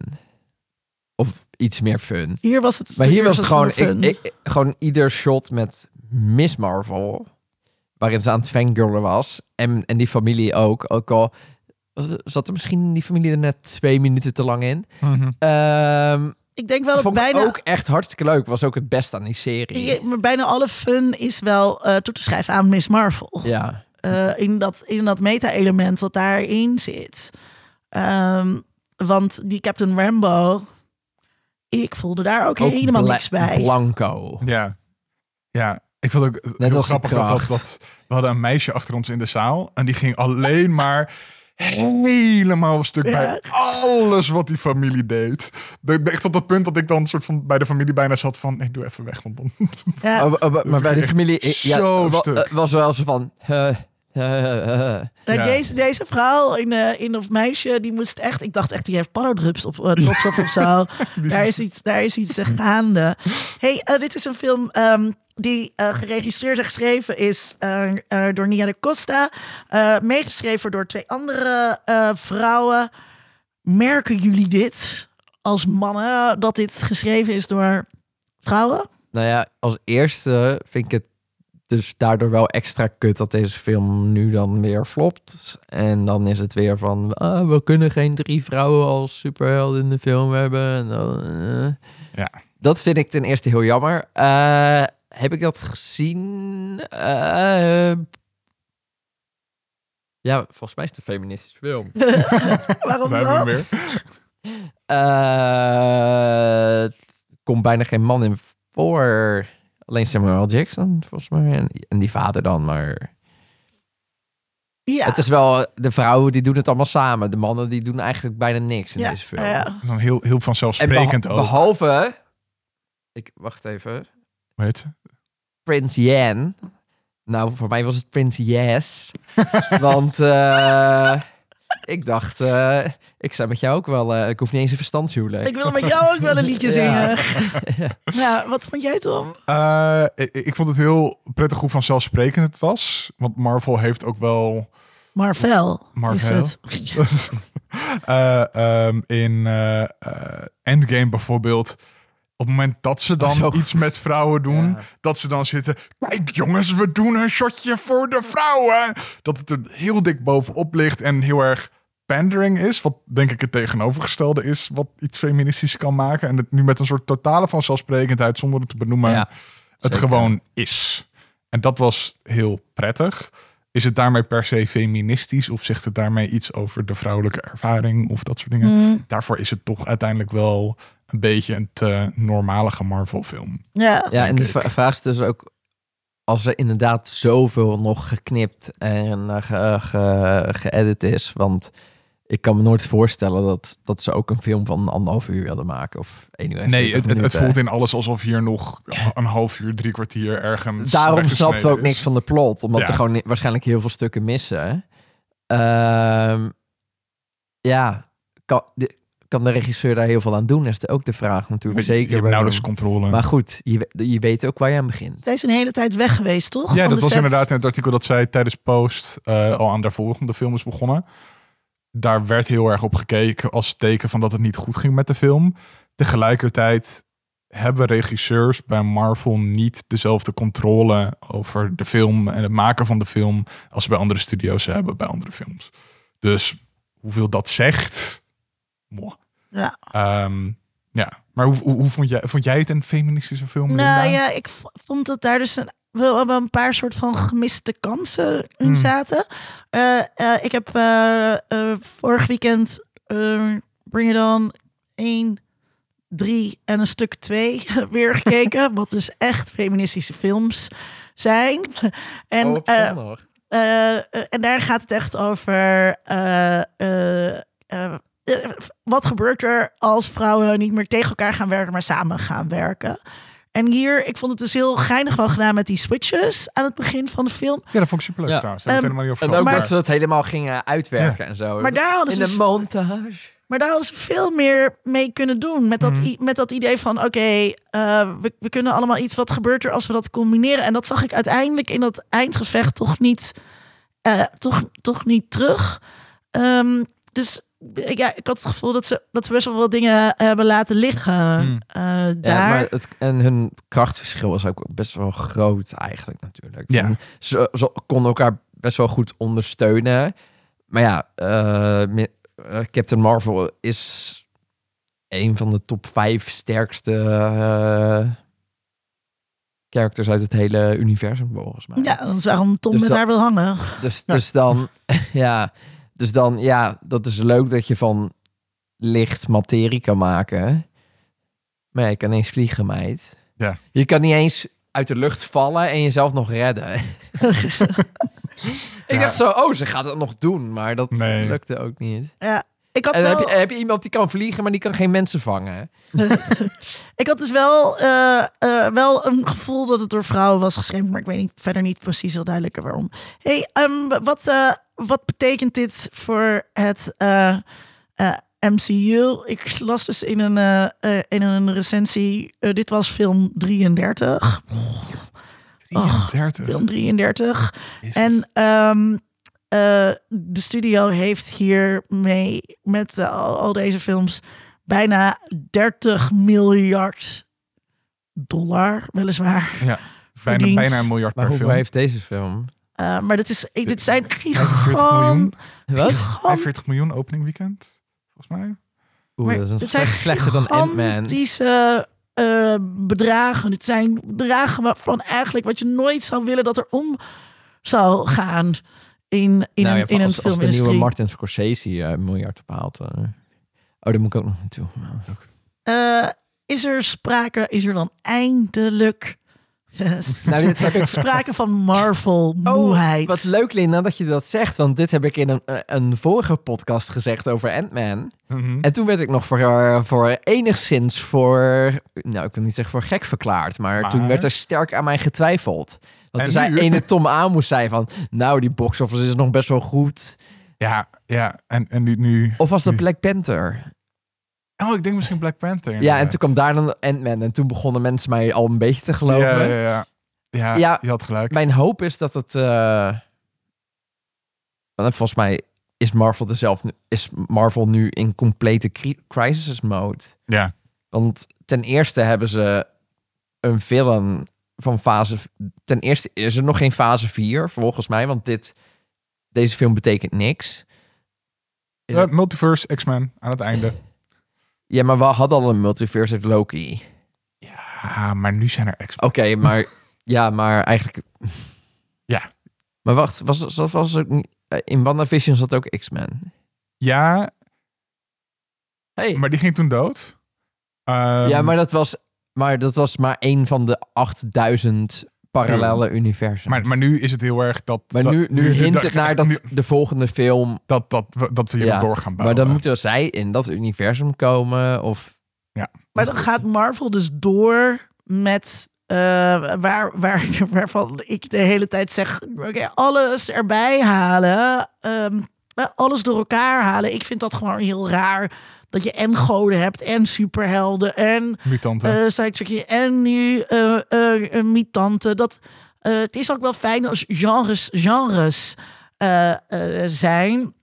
Of iets meer fun. Hier was het. Maar hier was het gewoon, ik, ik- gewoon ieder shot met Miss Marvel. Waarin ze aan het fangirlen was. En, en die familie ook. Ook al zat er misschien die familie er net twee minuten te lang in. Ehm ik denk wel dat vond bijna, ook echt hartstikke leuk. Was ook het beste aan die serie. maar bijna alle fun is wel eh, toe te schrijven aan Miss Marvel. Ja. Eh, in dat, in dat meta-element wat daarin zit. Ehm, want die Captain Rambo, ik voelde daar ook, Ook helemaal niks bij. Blanco. Ja. Ja. Ik vond ook heel als de grappig dat, dat, kracht. dat... We hadden een meisje achter ons in de zaal. En die ging alleen maar helemaal op stuk Ja. bij alles wat die familie deed. De, de- echt tot dat punt dat ik dan soort van bij de familie bijna zat van... Nee, doe even weg. Want dan... Ja, Oh, oh, maar- maar bij de familie ja, zo wa- stuk. eh, was wel zo van... eh, Ja. deze, deze vrouw in, eh in of meisje, die moest echt, ik dacht echt, die heeft parodrups op, uh, drops op of zo. Daar, is iets, daar is iets eh, gaande. hey, eh, dit is een film ehm, die eh, geregistreerd en geschreven is eh, eh, door Nia de Costa. eh, meegeschreven door twee andere eh, vrouwen. Merken jullie dit als mannen, dat dit geschreven is door vrouwen? Nou ja, als eerste vind ik het dus daardoor wel extra kut dat deze film nu dan weer flopt. En dan is het weer van, ah, we kunnen geen drie vrouwen als superhelden in de film hebben. En dan, eh. Ja. Dat vind ik ten eerste heel jammer. Eh, heb ik dat gezien? Eh, ja, volgens mij is het een feministische film. Waarom dan? Eh, het komt bijna geen man in voor. Alleen Samuel. Jackson, volgens mij. En, en die vader dan, maar... Ja, Het is wel... De vrouwen, die doen het allemaal samen. De mannen, die doen eigenlijk bijna niks in ja, deze film. ja. Dan heel, heel En vanzelfsprekend ook. behalve... Ik, wacht even. Hoe heet ze? Prins Jan. Nou, voor mij was het Prins Yes. Want eh, ik dacht, eh, ik zou met jou ook wel... eh, ik hoef niet eens een verstandshuwelijk. Ik wil met jou ook wel een liedje Ja. zingen. Ja, wat vond jij, Tom? Eh, ik, ik vond het heel prettig hoe vanzelfsprekend het was. Want Marvel heeft ook wel... Marvel, Marvel. is het. Eh, ehm, in Endgame bijvoorbeeld... Op het moment dat ze dan iets met vrouwen doen... Ja. dat ze dan zitten... Kijk jongens, we doen een shotje voor de vrouwen. Dat het er heel dik bovenop ligt en heel erg pandering is. Wat denk ik het tegenovergestelde is... wat iets feministisch kan maken. En het nu met een soort totale vanzelfsprekendheid... zonder het te benoemen, Ja, het zeker. gewoon is. En dat was heel prettig. Is het daarmee per se feministisch? Of zegt het daarmee iets over de vrouwelijke ervaring? Of dat soort dingen? Mm, Daarvoor is het toch uiteindelijk wel... een beetje een te normalige Marvel film. ja. Ja, en de vraag is dus ook... Als er inderdaad zoveel nog geknipt en eh, ge, ge- geëdit is... Want ik kan me nooit voorstellen dat, dat ze ook een film van anderhalf uur wilden maken. Of één uur Nee, 40 het, het, voelt in alles alsof hier nog een half uur, drie kwartier ergens. Daarom snapten we ook is. niks van de plot. Omdat Ja. er gewoon waarschijnlijk heel veel stukken missen. Ehm, ja, kan de, kan de regisseur daar heel veel aan doen? Is het ook de vraag natuurlijk. Je- je Zeker hebt bij nauwelijks controle. Maar goed, je, je weet ook waar je aan begint. Zij is een hele tijd weg geweest, toch? ja, Van dat was set. inderdaad in het artikel dat zij tijdens post eh, al aan de volgende film is begonnen. Daar werd heel erg op gekeken als teken van dat het niet goed ging met de film. Tegelijkertijd hebben regisseurs bij Marvel niet dezelfde controle over de film en het maken van de film als ze bij andere studio's hebben bij andere films. Dus hoeveel dat zegt. Ja. Ehm, ja, maar hoe, hoe, hoe vond, jij, vond jij het een feministische film? Nou Linda? ja, ik vond dat daar dus een, wel wel een paar soort van gemiste kansen in Hmm. zaten. Eh, eh, ik heb eh, vorig weekend Bring It On 1, 3 en een stuk 2 weer gekeken. wat dus echt feministische films zijn. en, Oh, en daar gaat het echt over. wat gebeurt er als vrouwen niet meer tegen elkaar gaan werken, maar samen gaan werken? En hier, ik vond het dus heel geinig wel gedaan met die switches aan het begin van de film. Ja, dat vond ik superleuk Ja. trouwens. Ehm, helemaal niet over en ook dat ze dat helemaal gingen uitwerken en zo. Maar daar hadden ze In dus- de montage. Maar daar hadden ze veel meer mee kunnen doen. Met dat, Mhm. met dat idee van: oké, eh, we, we kunnen allemaal iets. Wat gebeurt er als we dat combineren? En dat zag ik uiteindelijk in dat eindgevecht toch niet, eh, toch, toch niet terug. Ehm, dus ja, ik had het gevoel dat ze, dat ze best wel wat dingen hebben laten liggen Hmm. eh, Ja, daar. maar het, en hun krachtverschil was ook best wel groot eigenlijk natuurlijk. Ja. Ze, ze konden elkaar best wel goed ondersteunen. Maar ja, eh, eh, Captain Marvel is een van de top vijf sterkste characters uit het hele universum volgens mij. ja, dat is waarom Tom Dus met dat- haar wil hangen. Dus, dus dan, ja, dus dan, ja, dat is leuk dat je van licht materie kan maken. Maar ja, je kan niet eens vliegen, meid. Ja. Je kan niet eens uit de lucht vallen en jezelf nog redden. Ik Ja. dacht zo, oh, ze gaat het nog doen, maar dat Nee. lukte ook niet. Ja, ik had En dan wel... heb je, heb je iemand die kan vliegen, maar die kan geen mensen vangen. Ik had dus wel, eh, eh, wel een gevoel dat het door vrouwen was geschreven, maar ik weet niet, verder niet precies heel duidelijk waarom. Hey, ehm, wat, eh, wat betekent dit voor het eh, eh, MCU? Ik las dus in een, eh, eh, in een recensie, dit was film 33. 33. Film 33. Jezus. En ehm, eh, de studio heeft hiermee met al, al deze films bijna 30 miljard dollar, weliswaar. ja, bijna, een miljard Maar per hoeveel film. heeft deze film? Eh, maar dit, is, dit zijn 45 miljoen. Wat? gigant- 45 miljoen opening weekend, volgens mij. Oeh, maar dat is een slechter dan Ant-Man. gigantische eh, bedragen. Dit zijn bedragen waarvan eigenlijk wat je nooit zou willen dat er om zou gaan in, in nou een, ja, in een als, als de nieuwe. Martin Scorsese eh, een miljard behaalt. eh. daar moet ik ook nog naartoe. Eh, is er sprake, is er dan eindelijk Nou, dit heb ik... sprake van Marvel moeheid? Oh, wat leuk, Linda, dat je dat zegt. Want dit heb ik in een, eh, een vorige podcast gezegd over Ant-Man. Mhm. En toen werd ik nog voor, voor enigszins voor... Nou, ik wil niet zeggen voor gek verklaard. Maar, Maar? toen werd er sterk aan mij getwijfeld. Want En er zei ene Tom Amos zei van... Nou, die box office is nog best wel goed. Ja, ja. En, en nu, nu... Of was dat nu- Black Panther? Oh, ik denk misschien Black Panther. Ja, en toen kwam daar dan Ant-Man. En toen begonnen mensen mij al een beetje te geloven. Ja, ja, ja. Ja, Ja. je had gelijk. Mijn hoop is dat het... eh, volgens mij is Marvel, dezelfde, is Marvel nu in complete cri- crisis mode. Ja. Want ten eerste hebben ze een film van fase... Ten eerste is er nog geen fase 4, volgens mij. Want dit, deze film betekent niks. Eh, Multiverse, X-Men, aan het einde. Ja, maar we hadden al een multiverse uit Loki. Ja, maar nu zijn er X-Men. Oké, maar... ja, maar eigenlijk... Ja. Maar wacht, was, was, was ook eh, in WandaVision zat ook X-Men. Ja, Hey. maar die ging toen dood. Ehm, ja, maar dat was maar dat was maar één van de 8000 parallele universums. maar, maar nu is het heel erg dat... Maar dat- nu, nu hint dat- het naar dat nu- de volgende film... dat, dat, we- dat we hier Ja, door gaan Maar bouwen. dan moeten zij in dat universum komen. Of Maar dan gaat Marvel dus door met eh, waar, waar, waarvan ik de hele tijd zeg: oké, alles erbij halen, ehm, eh, alles door elkaar halen. Ik vind dat gewoon heel raar. Dat je en goden hebt en superhelden en Mutanten. eh sidechickje en nu eh eh, een mutanten. Dat, eh, het is ook wel fijn als genres genres eh, eh, zijn.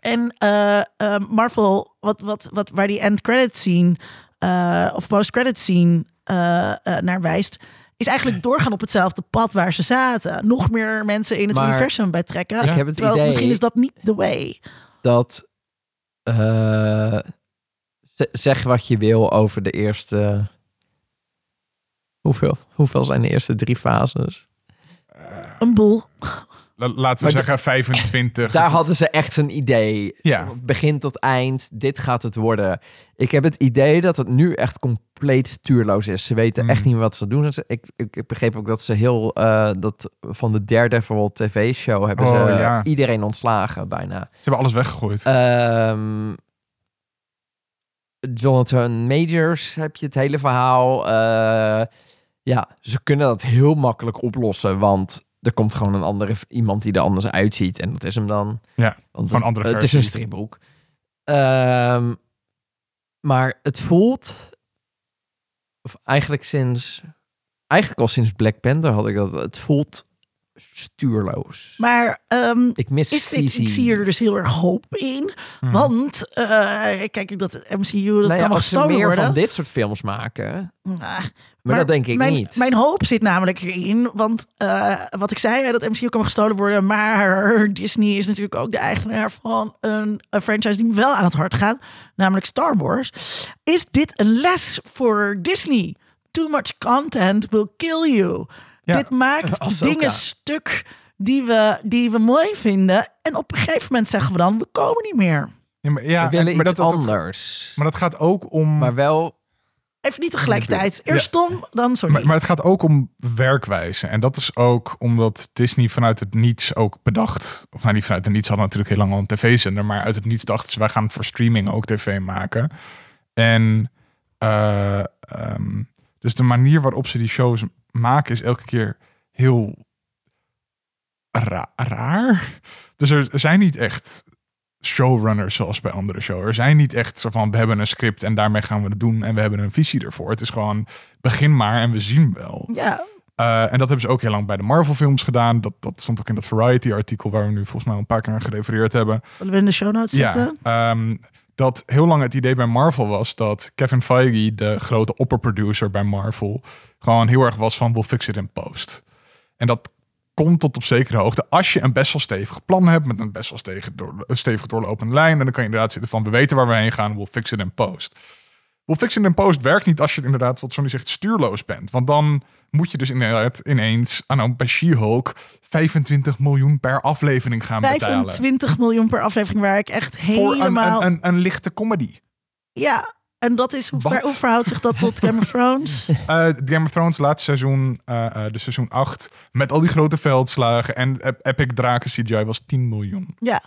En eh, eh, Marvel, wat, wat, wat, waar die end credit scene eh, of post credit scene eh, eh, naar wijst, is eigenlijk doorgaan op hetzelfde pad waar ze zaten. Nog meer mensen in het Maar- universum betrekken. ik heb het idee misschien is dat niet the way. dat... eh, zeg wat je wil over de eerste... Hoeveel, hoeveel zijn de eerste drie fases? Een boel. La- laten we maar zeggen 25. Daar hadden ze echt een idee. Ja. Begin tot eind, dit gaat het worden. Ik heb het idee dat het nu echt compleet stuurloos is. Ze weten Mm. echt niet wat ze doen. Ik, ik, ik begreep ook dat ze heel... eh, dat van de Daredevil tv-show hebben Oh, ze ja. iedereen ontslagen bijna. Ze hebben alles weggegooid. Ehm Jonathan Majors heb je het hele verhaal. Eh, ja, ze kunnen dat heel makkelijk oplossen, want er komt gewoon een andere iemand die er anders uitziet en dat is hem dan. Ja, want van het, andere Het is een stripboek. Ehm, maar het voelt, of eigenlijk sinds, eigenlijk al sinds Black Panther had ik dat. Het voelt stuurloos. Maar ehm, ik mis is dit, visie. ik zie er dus heel erg hoop in. Mhm. Want, eh, kijk, dat MCU, dat Nou kan nog als ze meer worden. van dit soort films maken, Nou, maar, dat denk ik mijn, niet. Mijn hoop zit namelijk erin, want eh, wat ik zei, dat MCU kan gestolen worden, maar Disney is natuurlijk ook de eigenaar van een, een franchise die me wel aan het hart gaat, namelijk Star Wars. Is dit een les voor Disney? Too much content will kill you. Ja. Dit maakt Ahsoka. dingen stuk die we, die we mooi vinden en op een gegeven moment zeggen we dan, we komen niet meer. Ja, maar, ja, we willen en- maar iets dat, dat- anders. maar dat gaat ook om... maar wel... Even niet tegelijkertijd. Eerst Tom, dan sorry. Maar, maar het gaat ook om werkwijze. En dat is ook omdat Disney vanuit het niets ook bedacht. Of nou niet vanuit het niets, hadden natuurlijk heel lang al een tv-zender. Maar uit het niets dachten ze, wij gaan voor streaming ook tv maken. En eh, ehm, dus de manier waarop ze die shows maken is elke keer heel ra- raar. Dus er zijn niet echt showrunners zoals bij andere shows. Er zijn niet echt zo van, we hebben een script en daarmee gaan we het doen. En we hebben een visie ervoor. Het is gewoon, begin maar en we zien wel. ja, Uh, en dat hebben ze ook heel lang bij de Marvel films gedaan. Dat, dat stond ook in dat Variety artikel waar we nu volgens mij een paar keer aan gerefereerd hebben. willen we in de show notes zetten? Ja, dat heel lang het idee bij Marvel was dat Kevin Feige, de grote opperproducer bij Marvel, gewoon heel erg was van we'll fix it in post. En dat komt tot op zekere hoogte als je een best wel stevig plan hebt met een best wel stevig, door, doorlopende lijn. En dan kan je inderdaad zitten van we weten waar we heen gaan, we'll fix it in post. We'll it in post werkt niet als je inderdaad, wat Sonny zegt, stuurloos bent. Want dan moet je dus inderdaad ineens aan nou, bij She-Hulk 25 miljoen per aflevering gaan betalen. 25 miljoen per aflevering waar ik echt Voor een, helemaal... een, een, een lichte comedy. Ja, en dat is hoe, ver- hoe verhoudt zich dat tot Game of Thrones? Eh, Game of Thrones, laatste seizoen, eh, eh, de seizoen 8, met al die grote veldslagen en ep- epic draken CGI was 10 miljoen. Ja,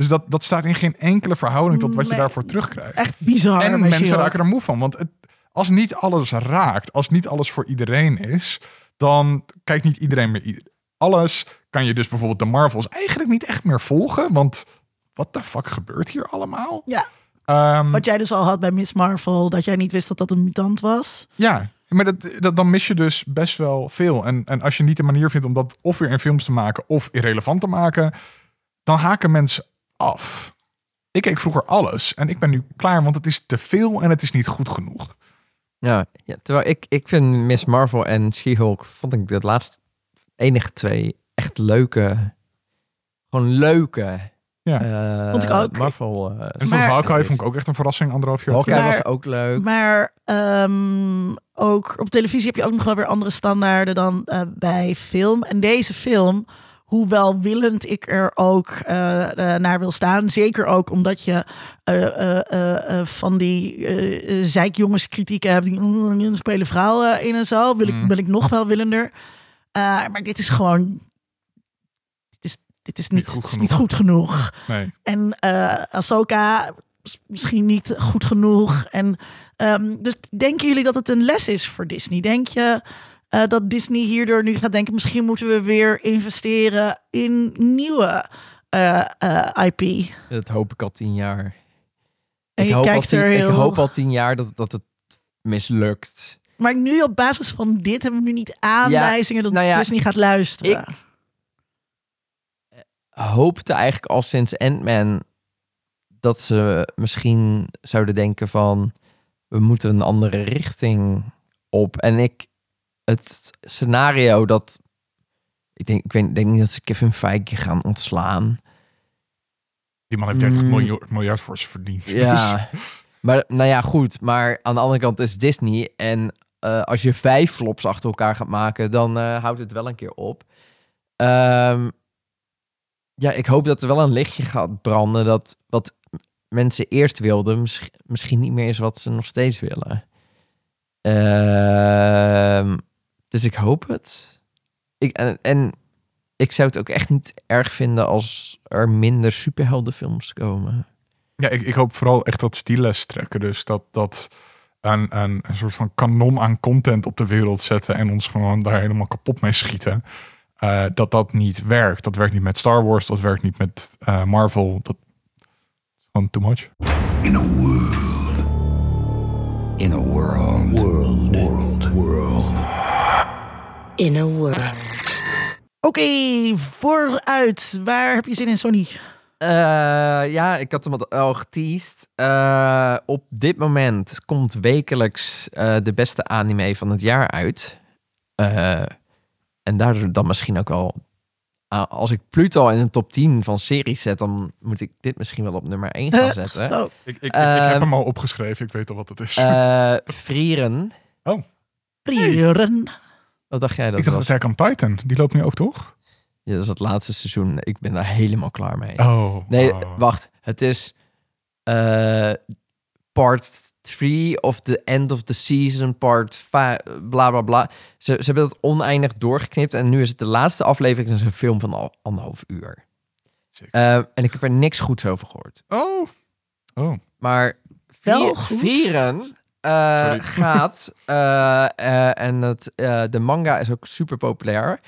Dus dat, dat staat in geen enkele verhouding tot wat je daarvoor terugkrijgt. echt bizar. en mensen raken er moe van. Want het, als niet alles raakt, als niet alles voor iedereen is, dan kijkt niet iedereen meer. Alles kan je dus bijvoorbeeld de Marvels eigenlijk niet echt meer volgen. Want wat de fuck gebeurt hier allemaal? Ja, Ehm, wat jij dus al had bij Miss Marvel, dat jij niet wist dat dat een mutant was. ja, maar dat, dat, dan mis je dus best wel veel. En, en als je niet de manier vindt om dat of weer in films te maken of irrelevant te maken, dan haken mensen af. Ik keek vroeger alles en ik ben nu klaar, want het is te veel en het is niet goed genoeg. Ja, ja terwijl ik, ik vind Miss Marvel en She-Hulk, vond ik de laatste enige twee echt leuke, gewoon leuke Ja. eh, Vond ik ook. Marvel. eh, En voor Maar- Hawkeye vond ik ook echt een verrassing, anderhalf jaar Hawkeye was ook leuk. Maar ehm, ook op televisie heb je ook nog wel weer andere standaarden dan eh, bij film. En deze film, hoewel willend ik er ook eh, eh, naar wil staan, zeker ook omdat je eh, van die eh, zeikjongens kritieken hebt, die "Mm, spelen vrouwen in en zo, wil ik, Mm. wil ik nog wel willender. Maar dit is gewoon, dit is, dit is niet, Niet goed is niet genoeg. goed genoeg. Nee. En Ahsoka is misschien niet goed genoeg. En ehm, dus denken jullie dat het een les is voor Disney? Denk je eh, dat Disney hierdoor nu gaat denken... misschien moeten we weer investeren in nieuwe eh, eh, IP? Dat hoop ik al tien jaar. En ik, hoop al tien, heel... ik hoop al tien jaar dat, dat het mislukt. Maar nu op basis van dit hebben we nu niet aanwijzingen... dat nou ja, Disney gaat luisteren. Hoopte eigenlijk al sinds Ant-Man dat ze misschien zouden denken van... we moeten een andere richting op. En ik, het scenario dat... Ik denk, ik weet, denk niet dat ze Kevin Feige gaan ontslaan. Die man heeft 30 Mm. miljard, miljard voor ze verdiend. Dus- Ja, maar nou ja, goed. Maar aan de andere kant is Disney. En eh, als je vijf flops achter elkaar gaat maken, dan eh, houdt het wel een keer op. Ehm, ja, ik hoop dat er wel een lichtje gaat branden. Dat wat mensen eerst wilden, mis- misschien niet meer is wat ze nog steeds willen. Ehm, dus ik hoop het. Ik, en, en ik zou het ook echt niet erg vinden als er minder superheldenfilms komen. Ja, ik, ik hoop vooral echt dat die les trekken. Dus dat, dat een, een, een soort van kanon aan content op de wereld zetten en ons gewoon daar helemaal kapot mee schieten. Eh, dat dat niet werkt. Dat werkt niet met Star Wars, dat werkt niet met eh, Marvel. Dat is gewoon too much. In a world. In a world. World. World. World. In a world. Oké, vooruit. Waar heb je zin in, Sony? Eh, ja, ik had hem al- al geteased. Eh, op dit moment komt wekelijks eh, de beste anime van het jaar uit. Eh, en daardoor dan misschien ook ah, als ik Pluto in een top 10 van series zet... dan moet ik dit misschien wel op nummer 1 gaan zetten. Zo. Ik, ik, ik, ik Ehm, heb hem al opgeschreven, ik weet al wat het is. Eh Frieren. Prieren. Wat dacht jij dat ik dacht was? Attack on Titan, die loopt nu ook toch? Ja, dat is het laatste seizoen. Ik ben daar helemaal klaar mee. Oh. Nee, oh. wacht. Het is eh, part 3 of the end of the season, part 5, bla bla bla. Ze, ze hebben het oneindig doorgeknipt en nu is het de laatste aflevering. Het is een film van al anderhalf uur. Eh, en ik heb er niks goeds over gehoord. Oh. Oh. Maar vier- goed. Vieren eh, gaat, eh, eh, en het, eh, de manga is ook super populair,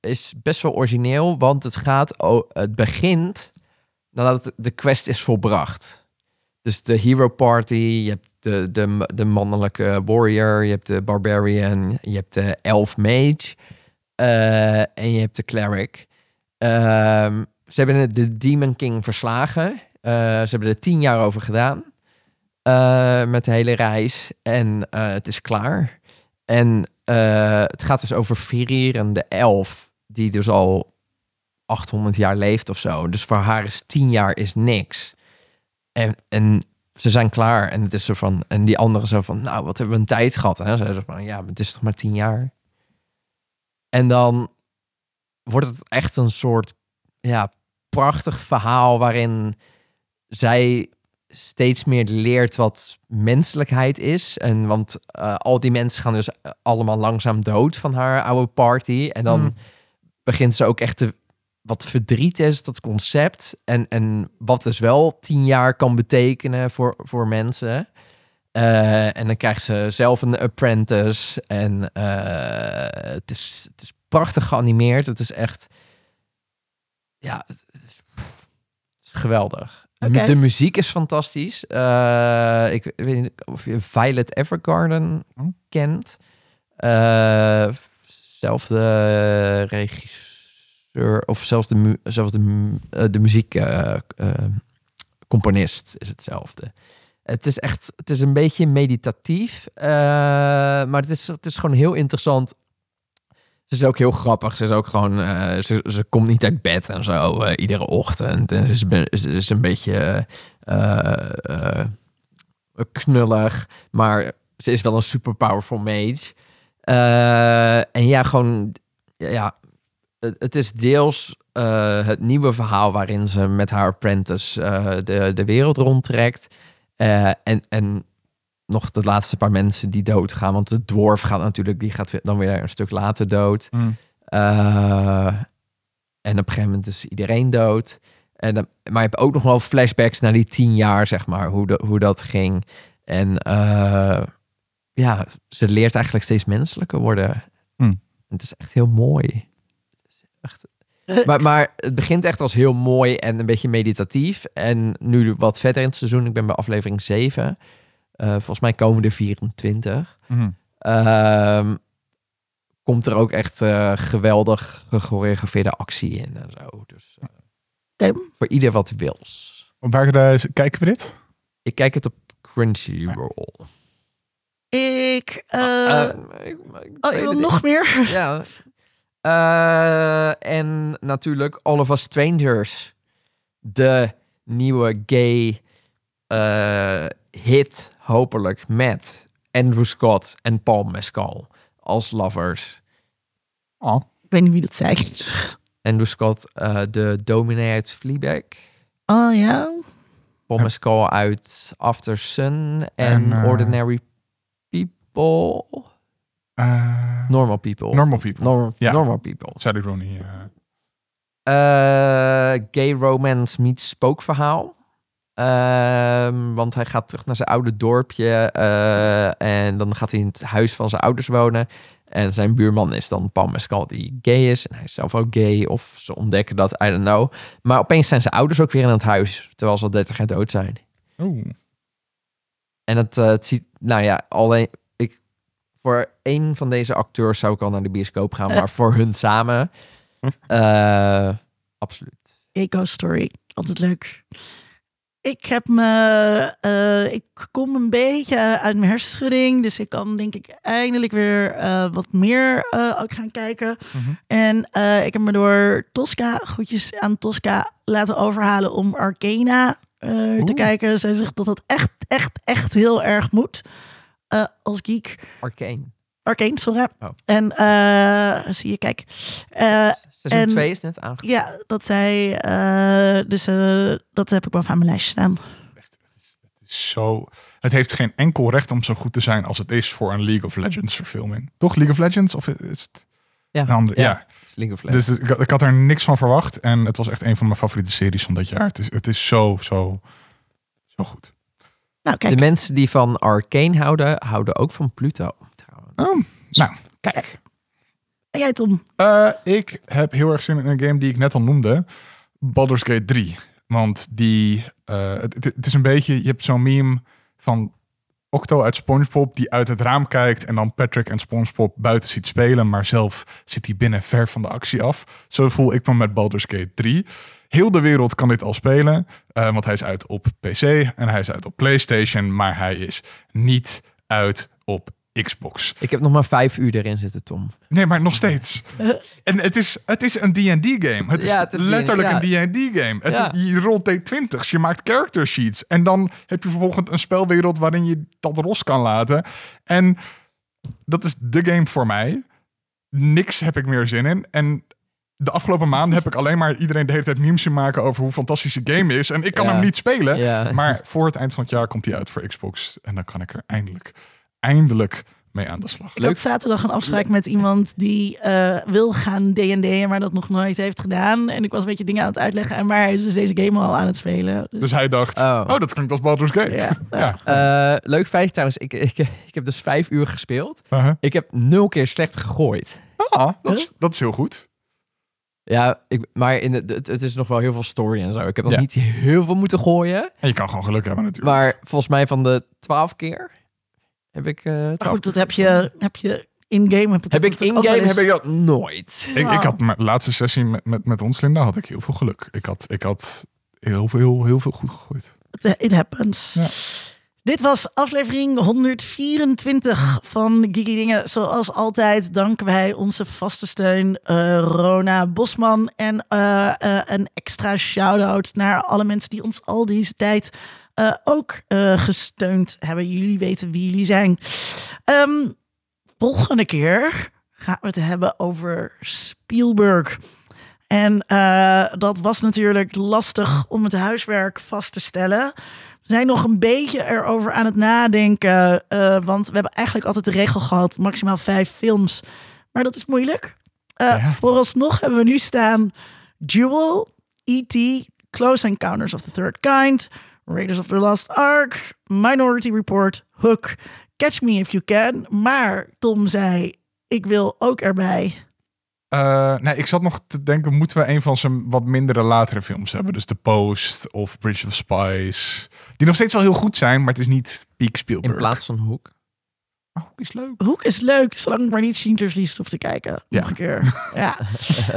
is best wel origineel, want het gaat, het begint nadat de quest is volbracht. Dus de hero party, je hebt de, de, de mannelijke warrior, je hebt de barbarian, je hebt de elf mage en je hebt de cleric. Ehm, ze hebben de Demon King verslagen. Ze hebben er tien jaar over gedaan. Eh, met de hele reis. En eh, het is klaar. En eh, het gaat dus over Virir de elf. Die dus al 800 jaar leeft of zo. Dus voor haar is 10 jaar is niks. En, en ze zijn klaar. En het is zo van. En die andere zo van. Nou, wat hebben we een tijd gehad? En ze van. Ja, het is toch maar 10 jaar. En dan wordt het echt een soort. Ja, prachtig verhaal waarin zij steeds meer leert wat menselijkheid is. En want eh, al die mensen gaan dus eh, allemaal langzaam dood van haar oude party. En dan Hmm. begint ze ook echt te, wat verdriet is, dat concept. En, en wat dus wel tien jaar kan betekenen voor, voor mensen. Eh, en dan krijgt ze zelf een apprentice. En het, is, het is prachtig geanimeerd. Het is echt... Ja, het is geweldig. De muziek is fantastisch. Eh, ik weet niet of je Violet Evergarden Hm? kent. Eh, zelfde regisseur, of zelfs de, mu zelfs de, mu- eh, de muziek eh, eh, componist is hetzelfde. Het is echt, het is een beetje meditatief, maar het is, het is gewoon heel interessant. Ze is ook heel grappig. Ze is ook gewoon, eh, ze, ze komt niet uit bed en zo eh, iedere ochtend. En ze is, is een beetje eh, knullig, maar ze is wel een super powerful mage. En ja, gewoon, ja, het, is deels het nieuwe verhaal waarin ze met haar apprentice de, de wereld rondtrekt. En, en nog de laatste paar mensen die doodgaan. Want de dwarf gaat natuurlijk, die gaat weer- dan weer een stuk later dood. Hmm. Eh, en op een gegeven moment is iedereen dood. En dan, maar je hebt ook nog wel flashbacks naar die tien jaar, zeg maar, hoe, de, hoe dat ging. En eh, ja, ze leert eigenlijk steeds menselijker worden. Hmm. Het is echt heel mooi. Het is echt... Maar, maar het begint echt als heel mooi en een beetje meditatief. En nu wat verder in het seizoen, ik ben bij aflevering 7. Eh, volgens mij komen er 24. Mhm. Ehm, komt er ook echt eh, geweldig gechoreografeerde actie in en zo. Dus eh, voor ieder wat wils. Waar kijken we dit? Ik kijk het op Crunchyroll. Ik, eh, Eh, ik- ik oh, nog meer? Ja. Eh, en natuurlijk All of Us Strangers. De nieuwe gay eh, hit, hopelijk, met Andrew Scott en Paul Mescal als lovers. Oh. Ik weet niet wie dat zei. Andrew Scott, eh, de dominee uit Fleabag. Oh ja. Paul Ja. Mescal uit After Sun en, eh, Ordinary People. Eh, Normal People. normal people. Normal, Ja. normal People. Sally Rooney. gay romance meets spookverhaal. Ehm, want hij gaat terug naar zijn oude dorpje. eh, en dan gaat hij in het huis van zijn ouders wonen. En zijn buurman is dan Paul Mescal, die gay is. En hij is zelf ook gay. Of ze ontdekken dat, I don't know. Maar opeens zijn zijn ouders ook weer in het huis. Terwijl ze al 30 jaar dood zijn. Oeh. En het, eh, het ziet, nou ja, alleen ik voor één van deze acteurs zou ik al naar de bioscoop gaan, maar voor hun samen, eh, absoluut. Gay Ghost Story. Altijd leuk. Ik heb me... eh, ik kom een beetje uit mijn hersenschudding. Dus ik kan denk ik eindelijk weer eh, wat meer eh, ook gaan kijken. Mhm. En ik heb me door Tosca, goedjes aan Tosca, laten overhalen om Arcana te kijken. Zij zegt dat dat echt, echt, echt heel erg moet. als geek. Arcane. Arcane, sorry. Oh. En eh, zie je, kijk. Eh, Seizoen en- 2 is net aangekomen. ja, dat zij. eh, dus eh, dat heb ik bovenaan mijn lijstje staan. Zo, het heeft geen enkel recht om zo goed te zijn als het is voor een League of Legends verfilming. Toch League of Legends? Of is het Ja, een andere? ja. Ja. het is League of Legends. Dus ik, had- ik had er niks van verwacht. En het was echt een van mijn favoriete series van dit jaar. Het is, het is zo, zo, zo goed. Nou, de kijk. mensen die van Arcane houden, houden ook van Pluto. Oh, nou, kijk. En jij, Tom? Eh, ik heb heel erg zin in een game die ik net al noemde. Baldur's Gate 3. Want die, eh, het, het- het is een beetje, je hebt zo'n meme van Octo uit SpongeBob die uit het raam kijkt en dan Patrick en SpongeBob buiten ziet spelen, maar zelf zit hij binnen ver van de actie af. Zo voel ik me met Baldur's Gate 3. Heel de wereld kan dit al spelen, eh, want hij is uit op PC en hij is uit op PlayStation, maar hij is niet uit op Xbox. Ik heb nog maar vijf uur erin zitten, Tom. Nee, maar nog steeds. En het is, het is een D&D-game. Het Ja, het is letterlijk D&D, een D&D-game. Het- Ja. Je rolt D20's, je maakt character sheets. En dan heb je vervolgens een spelwereld waarin je dat los kan laten. En dat is de game voor mij. Niks heb ik meer zin in. En de afgelopen maanden heb ik alleen maar iedereen de hele tijd memes zien maken over hoe fantastisch de game is. En ik kan hem niet spelen. Maar voor het eind van het jaar komt hij uit voor Xbox. En dan kan ik er eindelijk, eindelijk mee aan de slag. Ik Leuk. had zaterdag een afspraak met iemand die eh, wil gaan D&D'en, maar dat nog nooit heeft gedaan. En ik was een beetje dingen aan het uitleggen. En maar hij is dus deze game al aan het spelen. Dus, Dus hij dacht, Oh. oh, dat klinkt als Baldur's Gate. Ja. ja. Eh, leuk feitje trouwens. Ik, ik, ik heb dus vijf uur gespeeld. Uh-huh. Ik heb nul keer slecht gegooid. Ah, dat, is, dat is heel goed. Ja, ik, maar in de, het, het is nog wel heel veel story en zo. Ik heb nog Ja. niet heel veel moeten gooien. En je kan gewoon geluk hebben natuurlijk. Maar volgens mij van de twaalf keer heb ik... eh, maar 12 goed, dat heb je, heb je in-game. Heb, heb ik in-game eens. heb ik dat nooit. Ik, ik Ah. had mijn laatste sessie met, met, met ons, Linda, had ik heel veel geluk. Ik had, ik had heel, veel, heel, heel veel goed gegooid. It happens. Ja. Dit was aflevering 124 van Gigi Dingen. Zoals altijd danken wij onze vaste steun eh, Rona Bosman. En eh, eh, een extra shout-out naar alle mensen die ons al deze tijd eh, ook eh, gesteund hebben. Jullie weten wie jullie zijn. Ehm, volgende keer gaan we het hebben over Spielberg. En eh, dat was natuurlijk lastig om het huiswerk vast te stellen. We zijn nog een beetje erover aan het nadenken. want we hebben eigenlijk altijd de regel gehad: maximaal vijf films. Maar dat is moeilijk. Ja. Vooralsnog hebben we nu staan: Jewel, E.T., Close Encounters of the Third Kind, Raiders of the Lost Ark, Minority Report, Hook, Catch Me If You Can. Maar Tom zei: Ik wil ook erbij. Eh, nee, ik zat nog te denken, moeten we een van zijn wat mindere latere films hebben? Dus The Post of Bridge of Spies. Die nog steeds wel heel goed zijn, maar het is niet peak Spielberg. In plaats van Hoek. Maar Hoek is leuk. Hoek is leuk, zolang ik maar niet Schindler's List hoef te kijken. Ja. Nog een keer. ja.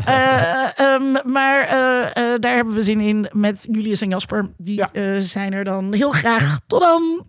Eh, ehm, maar eh, eh, daar hebben we zin in met Julius en Jasper. Die Ja. zijn er dan heel graag. Tot dan!